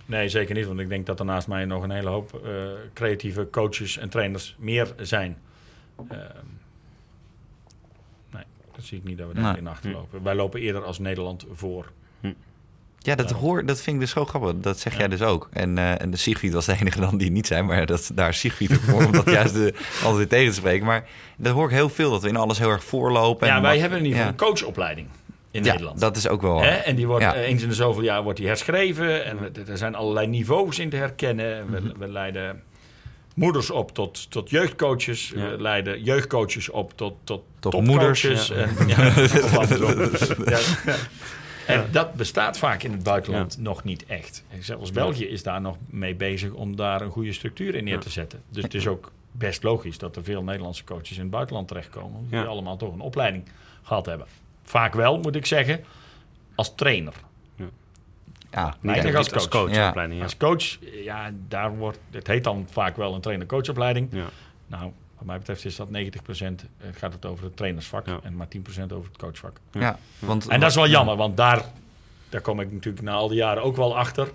Nee, zeker niet. Want ik denk dat er naast mij nog een hele hoop eh, creatieve coaches en trainers meer zijn. Ehm, dat zie ik niet dat we daarin Nee. achterlopen. Wij lopen eerder als Nederland voor. Ja, dat, hoor, dat vind ik dus zo grappig. Dat zeg Ja. jij dus ook. En, eh en de Siegfried was de enige dan die niet zijn. Maar dat, daar is Siegfried ook voor, om dat juist de, altijd weer tegen te spreken. Maar dat hoor ik heel veel, dat we in alles heel erg voorlopen. ja, en wij wat- hebben in ieder geval ja. een coachopleiding in Ja, Nederland. dat is ook wel... Hè? En die wordt Ja. eh, eens in de zoveel jaar wordt die herschreven. En er zijn allerlei niveaus in te herkennen. We, Mhm. we leiden moeders op tot, tot jeugdcoaches. Ja. We leiden jeugdcoaches op tot, tot, Tot moeders, ja. En, ja. En dat bestaat vaak in het buitenland nog niet echt. Zelfs België is daar nog mee bezig om daar een goede structuur in neer te zetten. Dus het is ook best logisch dat er veel Nederlandse coaches in het buitenland terechtkomen. Die allemaal toch een opleiding gehad hebben. Vaak wel, moet ik zeggen, als trainer. Ja, Niet als als coach. coach. Ja. opleiding, ja. Als coach, ja, daar wordt, het heet dan vaak wel een trainer-coachopleiding. Ja. Nou, wat mij betreft is dat 90% eh, gaat het over het trainersvak Ja. en maar 10% over het coachvak. ja. want, En dat is wel jammer, want daar, daar kom ik natuurlijk na al die jaren ook wel achter.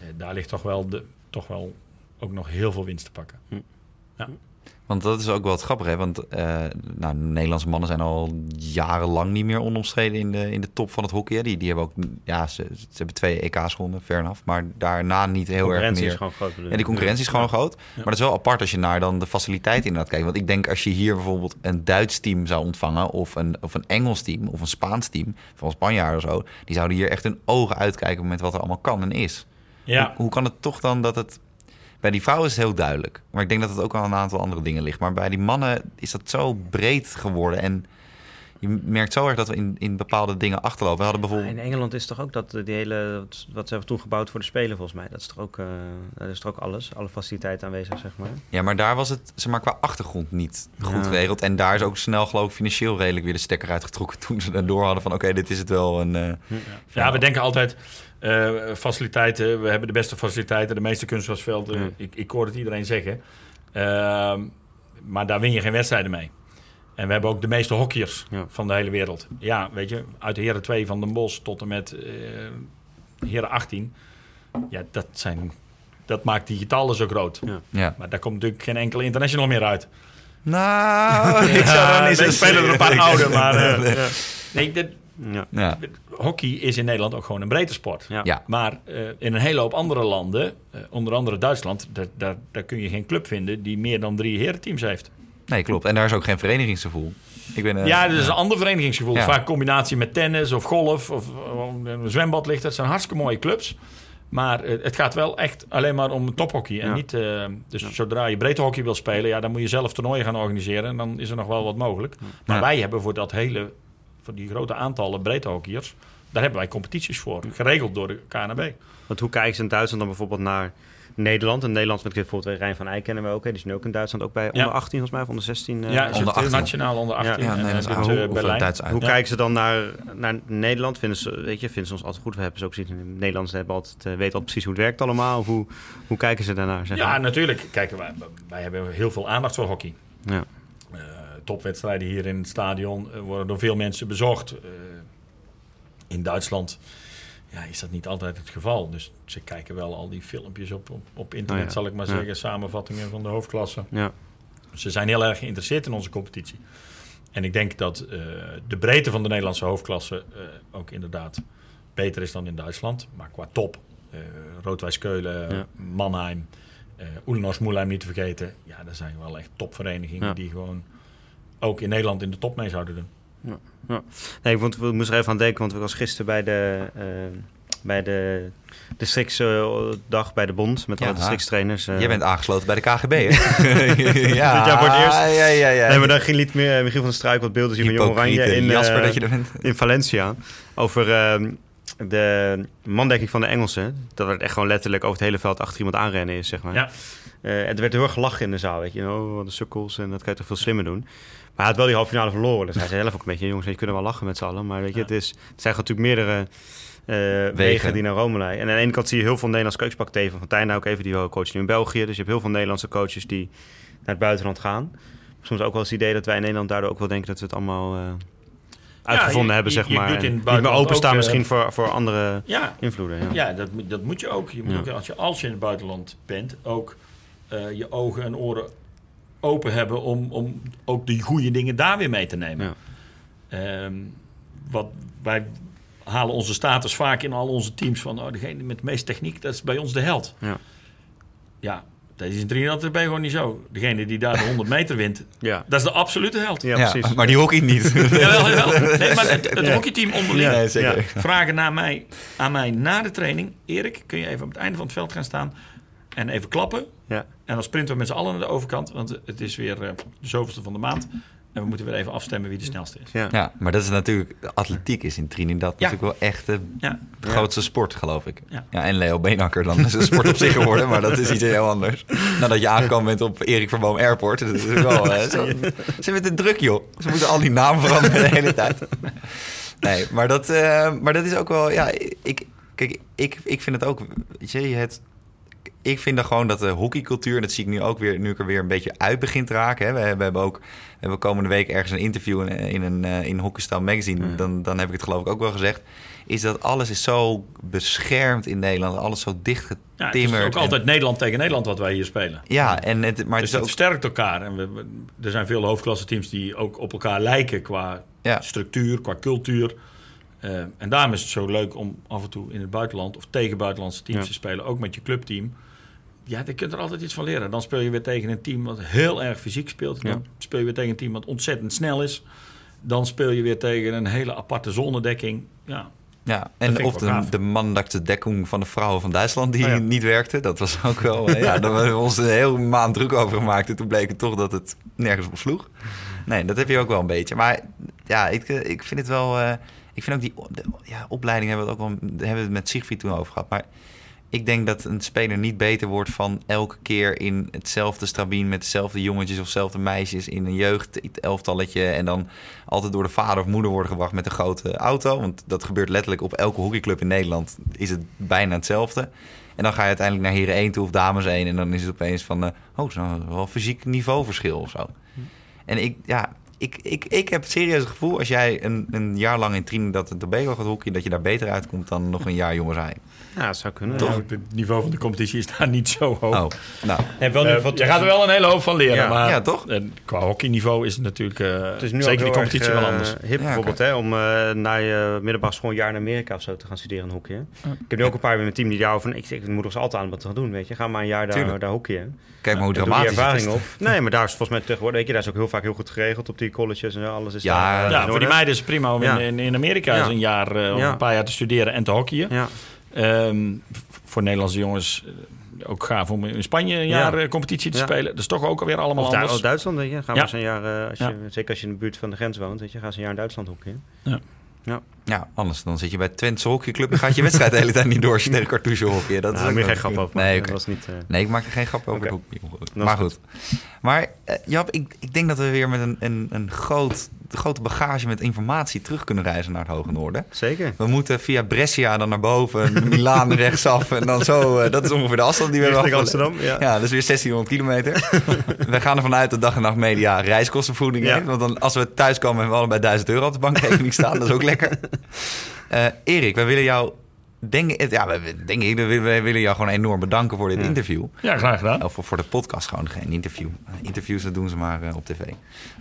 Eh, daar ligt toch wel, de, toch wel ook nog heel veel winst te pakken. Want dat is ook wel het grappige, hè? Want eh, nou, Nederlandse mannen zijn al jarenlang niet meer onomstreden in de, in de top van het hockey. hè. Die, die hebben ook, ja, ze, ze hebben twee EK's gewonnen, fair enough. Maar daarna niet heel erg concurrentie meer. is gewoon groot. En die concurrentie is gewoon groot. Maar dat is wel apart als je naar dan de faciliteiten inderdaad kijkt. Want ik denk als je hier bijvoorbeeld een Duits team zou ontvangen... of een, of een Engels team of een Spaans team van Spanjaarden of zo... die zouden hier echt hun ogen uitkijken met wat er allemaal kan en is. Ja, Hoe, hoe kan het toch dan dat het... Bij die vrouwen is het heel duidelijk. Maar ik denk dat het ook aan een aantal andere dingen ligt. Maar bij die mannen is dat zo breed geworden. En je merkt zo erg dat we in, in bepaalde dingen achterlopen. We hadden bijvoorbeeld... in Engeland is toch ook dat eh, die hele wat, ze hebben toen gebouwd voor de spelen volgens mij. Dat is toch ook, eh, dat is toch ook alles, alle faciliteiten aanwezig zeg maar. Ja, maar daar was het zeg maar, qua achtergrond niet goed Ja. geregeld. En daar is ook snel geloof ik financieel redelijk weer de stekker uitgetrokken... toen ze daardoor hadden van oké, dit is het wel. Een, eh, ja we denken altijd, eh, faciliteiten, we hebben de beste faciliteiten, de meeste kunstgrasvelden. Ik, ik hoor het iedereen zeggen. Ehm, maar daar win je geen wedstrijden mee. En we hebben ook de meeste hockeyers Ja. van de hele wereld. Ja, weet je, uit de heren 2 van Den Bosch tot en met eh heren 18. Ja, dat, zijn, dat maakt die getallen zo groot. Ja. ja. Maar daar komt natuurlijk geen enkele international meer uit. Nou, ik zou Ja, er niet nee, zo spelen er een paar oude, maar... eh, Ja. nee, dit- Ja. Ja, hockey is in Nederland ook gewoon een breedte sport. Ja. ja. Maar eh, in een hele hoop andere landen, eh, onder andere Duitsland, daar, daar, daar kun je geen club vinden die meer dan drie herenteams heeft. nee, klopt. En daar is ook geen verenigingsgevoel. Ik ben, eh, ja, dat is een ander verenigingsgevoel. Ja. Vaak combinatie met tennis of golf of, of een zwembad ligt. Dat zijn hartstikke mooie clubs. Maar het gaat wel echt alleen maar om tophockey. En Ja. niet, eh, dus zodra je breedte hockey wil spelen, ja, dan moet je zelf toernooien gaan organiseren. En dan is er nog wel wat mogelijk. Maar Ja. wij hebben voor dat hele, voor die grote aantallen breedte hockeyers, daar hebben wij competities voor. Geregeld door de KNB. Want hoe kijken ze in Duitsland dan bijvoorbeeld naar Nederland? En Nederland met bijvoorbeeld Rijn van Eyck kennen we ook. Hè? Die is nu ook in Duitsland ook bij onder 18 volgens mij, of onder 16. eh, ja, eh, onder het 18. nationaal onder 18. Ja, Ja, en, nee, en dat is doet, oud. eh, eh, Berlijn. Hoe Ja. kijken ze dan naar, naar Nederland? Vinden ze, weet je, vinden ze ons altijd goed? We hebben ze ook gezien. in Nederlanders hebben altijd, eh, weten altijd precies hoe het werkt allemaal. Hoe, hoe kijken ze daarnaar? Zeg Ja, maar? natuurlijk. Kijk, wij, wij hebben heel veel aandacht voor hockey. ja. Topwedstrijden hier in het stadion eh, worden door veel mensen bezocht. Eh, in Duitsland ja, is dat niet altijd het geval. Dus ze kijken wel al die filmpjes op, op, op internet, Oh ja. zal ik maar Ja. zeggen. Samenvattingen van de hoofdklasse. Ja. Ze zijn heel erg geïnteresseerd in onze competitie. En ik denk dat eh, de breedte van de Nederlandse hoofdklasse ook inderdaad beter is dan in Duitsland. Maar qua top, eh Roodwijs Keulen, Ja. Mannheim, Oelenos Moelheim niet te vergeten. Ja, dat zijn wel echt topverenigingen die gewoon ook in Nederland in de top mee zouden doen. Nee, ik vond, ik moest er even aan denken, want ik was gisteren bij de, eh bij de districtsdag bij de bond met Ja. alle districtstrainers. eh. Jij bent aangesloten bij de KGB, hè? ja, Dit jaar voor het eerst. Ja, ja, ja. Nee, maar dan ging liet meer Michiel van der Struik wat beelden zien van Jong Oranje in, Jasper eh, dat je er bent. in Valencia. Over ehm, de mandekking van de Engelsen. Dat het echt gewoon letterlijk over het hele veld achter iemand aanrennen is, zeg maar. Ja. Eh, het werd heel erg gelachen in de zaal, weet je. Oh, wat de sukkels en dat kan je toch veel slimmer doen. Maar hij had wel die halve finale verloren. Dus hij zei zelf ook een beetje, jongens, je kunnen wel lachen met z'n allen. Maar weet je, het, is, het zijn natuurlijk meerdere eh, wegen. die naar Rome leiden. En aan de ene kant zie je heel veel Nederlandse coaches. Pak Teven van Tijn ook even, die coach nu in België. Dus je hebt heel veel Nederlandse coaches die naar het buitenland gaan. Soms ook wel eens het idee dat wij in Nederland daardoor ook wel denken dat we het allemaal eh, uitgevonden je- hebben, je- zeg je maar. niet meer openstaan ook, eh, misschien voor, voor andere Ja, invloeden. Ja. ja dat, moet- dat moet je ook. Je moet ook als, je, als je in het buitenland bent, ook je ogen en oren open hebben om, om ook de goede dingen daar weer mee te nemen. Ja. Ehm, wat wij halen onze status vaak in al onze teams van oh, degene met de meeste techniek, dat is bij ons de held. Ja. Ja, dat is in Trinidad je gewoon niet zo. Degene die daar de 100 meter wint, Ja. dat is de absolute held. Ja, Ja, precies. maar die hockey niet. Jawel, jawel. Nee, maar het, het Ja. hockeyteam onderling Nee, zeker. Ja. vragen naar mij, aan mij na de training... Erik, kun je even op het einde van het veld gaan staan en even klappen? Ja. En dan sprinten we met z'n allen naar de overkant, want het is weer eh, de zoveelste van de maand. En we moeten weer even afstemmen wie de snelste is. Ja. Ja, maar dat is natuurlijk... Atletiek is in Trinidad Ja. natuurlijk wel echt de Ja. grootste sport, geloof ik. Ja. Ja. en Leo Beenhakker dan is een sport op zich geworden, maar dat is iets heel anders. Nadat je aangekomen bent op Erik Verboom Airport. Dat is wel, eh, zo, ze hebben het druk, joh. Ze moeten al die namen veranderen de hele tijd. Nee, maar dat, eh, maar dat is ook wel... Ja, ik, kijk, ik, ik vind het ook... Weet je, het, ik vind dan gewoon dat de hockeycultuur... en dat zie ik nu ook weer, nu ik er weer een beetje uit begin te raken. Hè. We, hebben- we hebben ook... We hebben komende week ergens een interview in, in een eh, in Hockeystyle Magazine. Ja. Dan, dan heb ik het geloof ik ook wel gezegd. Is dat alles is zo beschermd in Nederland. Alles zo dicht Ja, het is ook en- altijd Nederland tegen Nederland wat wij hier spelen. ja, en het, maar dus het dat is ook... versterkt elkaar. En we, we- er zijn veel hoofdklasse teams die ook op elkaar lijken qua Ja. structuur, qua cultuur. Eh, en daarom is het zo leuk om af en toe in het buitenland of tegen buitenlandse teams Ja. te spelen, ook met je clubteam. Ja, je kunt er altijd iets van leren. Dan speel je weer tegen een team wat heel erg fysiek speelt. Dan Ja. speel je weer tegen een team wat ontzettend snel is. Dan speel je weer tegen een hele aparte zonedekking. Ja, Ja, en of de, de dekking van de vrouwen van Duitsland die Oh ja. niet werkte. Dat was ook wel... eh, ja, daar hebben we ons een heel maand druk over gemaakt. En toen bleek het toch dat het nergens op sloeg. Nee, dat heb je ook wel een beetje. Maar ja, ik, eh, ik vind het wel... ik vind ook die de, ja, opleiding hebben we het ook wel... Hebben we het met Siegfried toen over gehad. Maar ik denk dat een speler niet beter wordt van elke keer in hetzelfde strabien... met dezelfde jongetjes of dezelfde meisjes in een jeugd-elftalletje... en dan altijd door de vader of moeder worden gebracht met een grote auto. Want dat gebeurt letterlijk op elke hockeyclub in Nederland. Is het bijna hetzelfde. En dan ga je uiteindelijk naar Heren 1 toe of Dames 1... en dan is het opeens van... eh, oh, wel fysiek niveauverschil of zo. En ik, ja, ik, ik, ik heb serieus het gevoel... als jij een, een jaar lang in Trinidad en Tobago gaat hockeyen... dat je daar beter uitkomt dan nog een jaar jonger zijn. Ja, dat zou kunnen. toch? Ja. Het niveau van de competitie is daar niet zo hoog. Oh, nou, wel Eh, je gaat er wel een hele hoop van leren. Ja. maar Ja, toch? eh, qua hockeyniveau is het natuurlijk eh, Het is nu zeker die competitie erg, wel anders. hip Ja, bijvoorbeeld, hè, om eh naar je middelbare school een jaar in Amerika of zo te gaan studeren in hockey. hè. Ik heb nu ook een paar bij mijn team die daar van, ik, ik moet ons altijd aan wat te gaan doen, weet je. Ga maar een jaar daar, Tuurlijk. daar hockeyen. kijk maar hoe dramatisch het is. ervaring op. Nee, maar daar is volgens mij tegenwoordig, weet je, daar is ook heel vaak heel goed geregeld op die colleges en. Alles is Ja, daar, eh, Ja, voor die meiden is het prima om Ja. in, in, Amerika Ja. eens een jaar eh, Ja. een paar jaar te studeren en te hockeyen. Ja, Ehm, v- voor Nederlandse jongens eh, ook gaaf om in Spanje een Ja. jaar eh, competitie te Ja. spelen. Dat is toch ook alweer allemaal Of, anders. of Duitsland, weet je. Ga maar Ja. eens een jaar, eh, als je, Ja. zeker als je in de buurt van de grens woont, weet je, ga eens een jaar in Duitsland hockeyen. Ja, anders dan zit je bij Twente hockeyclub en gaat je wedstrijd de hele tijd niet door als je tegen Cartouche hockey. Dat is je wel- geen grap over Nee, was niet... eh, Nee, ik maak er geen grap over. Is Maar goed. Maar eh, Jap, ik, ik denk dat we weer met een, een, een groot, grote bagage met informatie terug kunnen reizen naar het Hoge Noorden. Zeker. We moeten via Brescia dan naar boven, Milaan rechtsaf en dan zo. eh, dat is ongeveer de afstand die we hebben. Amsterdam, ja. Is weer 1600 kilometer. we gaan ervan uit dat dag en nacht media reiskostenvergoeding Ja. heeft. Want dan, als we thuis komen hebben we allebei 1000 euro op de bankrekening staan. Dat is ook lekker. Eh, Erik, wij willen jou... Denk, ja, we, denk ik, we, we willen jou gewoon enorm bedanken voor dit interview. Ja, graag gedaan. Of voor, voor de podcast gewoon, geen interview. Interviews, dat doen ze maar eh, op tv.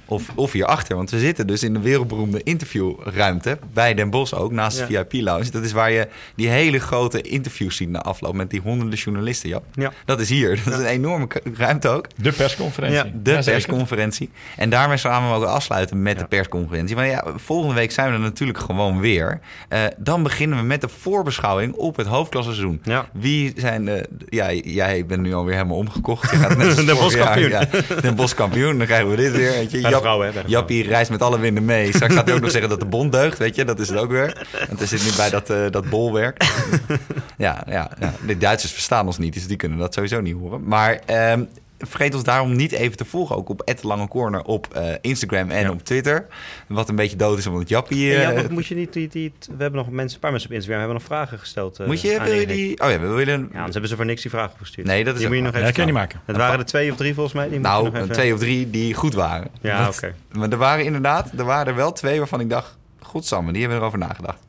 Of, of hierachter, want we zitten dus in de wereldberoemde interviewruimte. Bij Den Bosch ook, naast de. VIP-lounge. Dat is waar je die hele grote interviews ziet na afloop met die honderden journalisten. Jap. Ja. Dat is hier. Dat is een enorme ruimte ook. De persconferentie. Ja, De persconferentie. En daarmee gaan we ook afsluiten met de persconferentie. Maar ja, volgende week zijn we er natuurlijk gewoon weer. Eh, dan beginnen we met de voorbeschouwing op het hoofdklasseizoen. Ja. Wie zijn de... Ja, jij bent nu alweer helemaal omgekocht. Je gaat net als De vorig Bosch jaar, kampioen. Ja, de Bos kampioen. Dan krijgen we dit weer. Weet je. Vrouwen, hè, Jappie reist met alle winden mee. Straks gaat hij ook nog zeggen dat de bond deugt. Weet je, dat is het ook weer. Want hij zit nu bij dat, eh, dat bolwerk. ja, ja, ja, de Duitsers verstaan ons niet, dus die kunnen dat sowieso niet horen. Maar ehm, vergeet ons daarom niet even te volgen. Ook op Lange Corner op eh, Instagram en Ja. op Twitter. Wat een beetje dood is omdat Jappie... En ja, eh, moet je niet, die, die, we hebben nog mensen, een paar mensen op Instagram hebben nog vragen gesteld. eh, moet je, wil je die... Oh ja, we willen... Ja, anders hebben ze voor niks die vragen gestuurd. Nee, dat is die moet je nog even Ja, kan je niet maken. Het waren er twee of drie volgens mij. Die moet je Nou, nog even- twee of drie die goed waren. Ja, oké. Maar er waren inderdaad, er waren er wel twee waarvan ik dacht... Goed, Samme, die hebben erover nagedacht.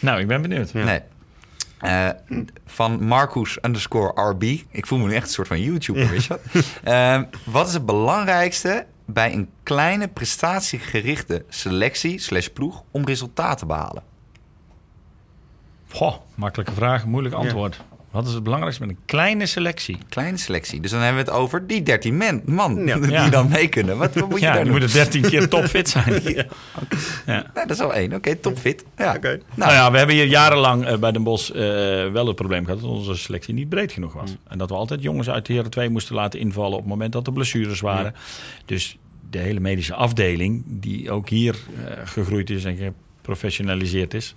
Nou, ik ben benieuwd. Ja. Nee. Eh, van Marcus underscore RB. Ik voel me nu echt een soort van YouTuber, weet je wat? Ehm, wat is het belangrijkste bij een kleine prestatiegerichte selectie slash ploeg om resultaten te behalen? Goh, makkelijke vraag, moeilijk antwoord. Wat is het belangrijkste met een kleine selectie? Kleine selectie. Dus dan hebben we het over die 13 men, man Ja. die Ja. dan mee kunnen. Wat, wat moet je ja, daar die doen? moeten 13 keer topfit zijn. ja. Nee, dat is al één. Oké, topfit. Ja. Oké. Nou, Nou ja, we hebben hier jarenlang eh, bij Den Bosch eh, wel het probleem gehad dat onze selectie niet breed genoeg was. En dat we altijd jongens uit de heren 2 moesten laten invallen op het moment dat er blessures waren. Dus de hele medische afdeling, die ook hier eh, gegroeid is en geprofessionaliseerd is.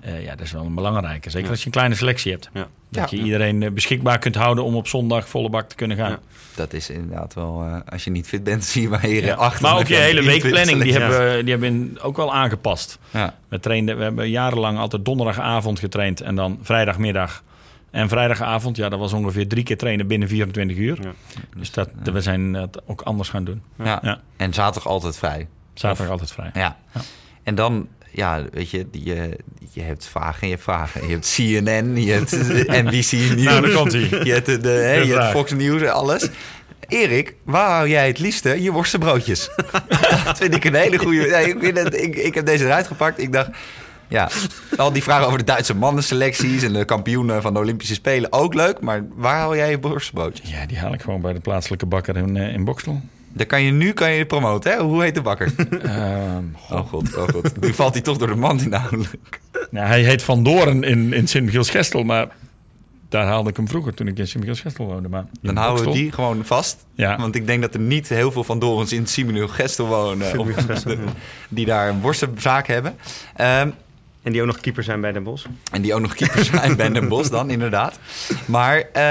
Eh, ja, dat is wel een belangrijke. Zeker Ja. als je een kleine selectie hebt. Ja. Dat Ja. je iedereen eh, beschikbaar kunt houden om op zondag volle bak te kunnen gaan. Ja. dat is inderdaad wel... eh, als je niet fit bent, zie je heren Ja. achter. Maar ook je hele 23 weekplanning, die hebben, die hebben ook wel aangepast. Ja. We, trainden, we hebben jarenlang altijd donderdagavond getraind en dan vrijdagmiddag. En vrijdagavond, ja, dat was ongeveer drie keer trainen binnen 24 uur. Ja. Dus dat, we zijn het ook anders gaan doen. Ja. Ja. En zaterdag altijd vrij. Zaterdag altijd vrij. Ja. Ja. En dan, ja, weet je, je, je hebt vragen, je hebt vragen. Je hebt CNN, je hebt NBC News. Nou, daar komt ie. Je hebt, de, de, hè, je hebt vraag. Fox News en alles. Erik, waar hou jij het liefste je worstenbroodjes? dat vind ik een hele goede... Ja, ik, het, ik, ik heb deze eruit gepakt. Ik dacht, ja, al die vragen over de Duitse mannenselecties... en de kampioenen van de Olympische Spelen, ook leuk. Maar waar haal jij je worstenbroodjes? Ja, die haal ik gewoon bij de plaatselijke bakker in, eh, in Boksel. Daar kan je nu kan je promoten, hè? Hoe heet de bakker? Ehm, Oh god, oh god. Nu valt hij toch door de mand inhoudelijk. nou, hij heet Van Doorn in, in Sint-Michiels-Gestel, maar daar haalde ik hem vroeger toen ik in Sint-Michiels-Gestel woonde. Maar Dan houden we die gewoon vast. Ja. Want ik denk dat er niet heel veel van Dorens in Simenuel Gestel wonen. Of, die daar een worstenzaak hebben. Ehm, En die ook nog keeper zijn bij Den Bosch. en die ook nog keepers zijn bij Den Bos dan, inderdaad. Maar eh,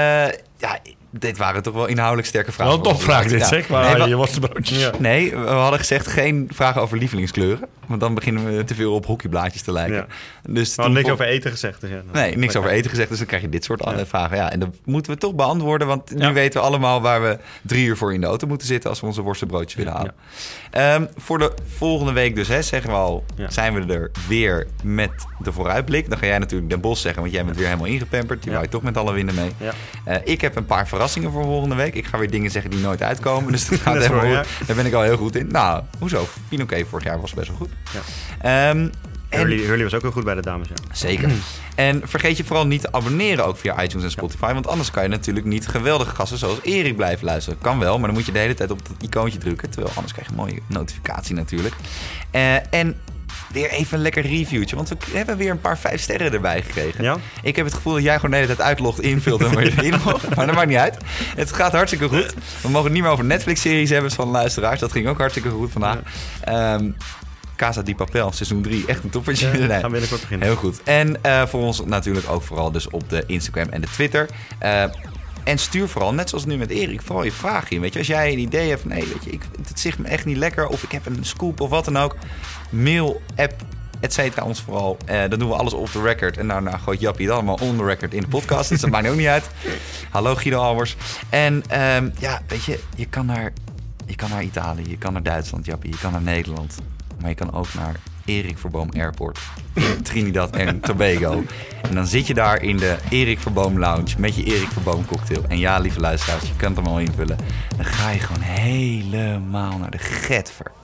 ja, dit waren toch wel inhoudelijk sterke vragen. Wel een topvraag dit, Ja. zeg. Waar Nee, je wa- je worstenbroodjes? Ja. Nee, we hadden gezegd geen vragen over lievelingskleuren. Want dan beginnen we te veel op hockeyblaadjes te lijken. Ja. Dus We hadden niks over eten gezegd. Dus ja, Nee, niks over eten gezegd, dus dan krijg je dit soort vragen. Ja, en dat moeten we toch beantwoorden, want nu weten we allemaal waar we drie uur voor in de auto moeten zitten als we onze worstenbroodjes willen halen. Ehm, voor de volgende week dus, hè, zeggen we al, zijn we er weer met de vooruitblik. Dan ga jij natuurlijk Den Bos zeggen, want jij bent weer helemaal ingepamperd. Die wou je toch met alle winden mee. Ja. Eh, ik heb een paar verrassingen voor volgende week. Ik ga weer dingen zeggen die nooit uitkomen, dus dat gaat Dat helemaal goed. Daar ben ik al heel goed in. Nou, hoezo? Pinoquet vorig jaar was best wel goed. Ja. Ehm, en- Hurley, Hurley was ook heel goed bij de dames. Ja. Zeker. En vergeet je vooral niet te abonneren ook via iTunes en Spotify. Want anders kan je natuurlijk niet geweldige gasten zoals Erik blijven luisteren. Kan wel, maar dan moet je de hele tijd op dat icoontje drukken. Terwijl anders krijg je een mooie notificatie natuurlijk. Eh, en weer even een lekker reviewtje. Want we hebben weer een paar vijf sterren erbij gekregen. Ja? Ik heb het gevoel dat jij gewoon de hele tijd uitlogt, invult en weer inlogt. Maar dat maakt niet uit. Het gaat hartstikke goed. We mogen het niet meer over Netflix-series hebben van luisteraars. Dat ging ook hartstikke goed vandaag. Ehm Casa di Papel, seizoen 3. Echt een toppertje. Ja, Nee. gaan we binnenkort beginnen. Heel goed. En eh, voor ons natuurlijk ook vooral dus op de Instagram en de Twitter. Eh, en stuur vooral, net zoals nu met Erik, vooral je vragen in. Weet je, als jij een idee hebt van, nee, weet je, ik, het zegt me echt niet lekker... of ik heb een scoop of wat dan ook, mail, app, et cetera, ons vooral. Eh, dan doen we alles off the record. En daarna gooit Jappie het allemaal on the record in de podcast. dus dat maakt ook niet uit. Hallo Guido Albers. En ehm, ja, weet je, je kan, naar, je kan naar Italië, je kan naar Duitsland, Jappie. Je kan naar Nederland. Maar je kan ook naar Erik Verboom Airport. in Trinidad en Tobago. En dan zit je daar in de Erik Verboom Lounge met je Erik Verboom cocktail. En ja, lieve luisteraars, je kan het hem al invullen. Dan ga je gewoon helemaal naar de getver.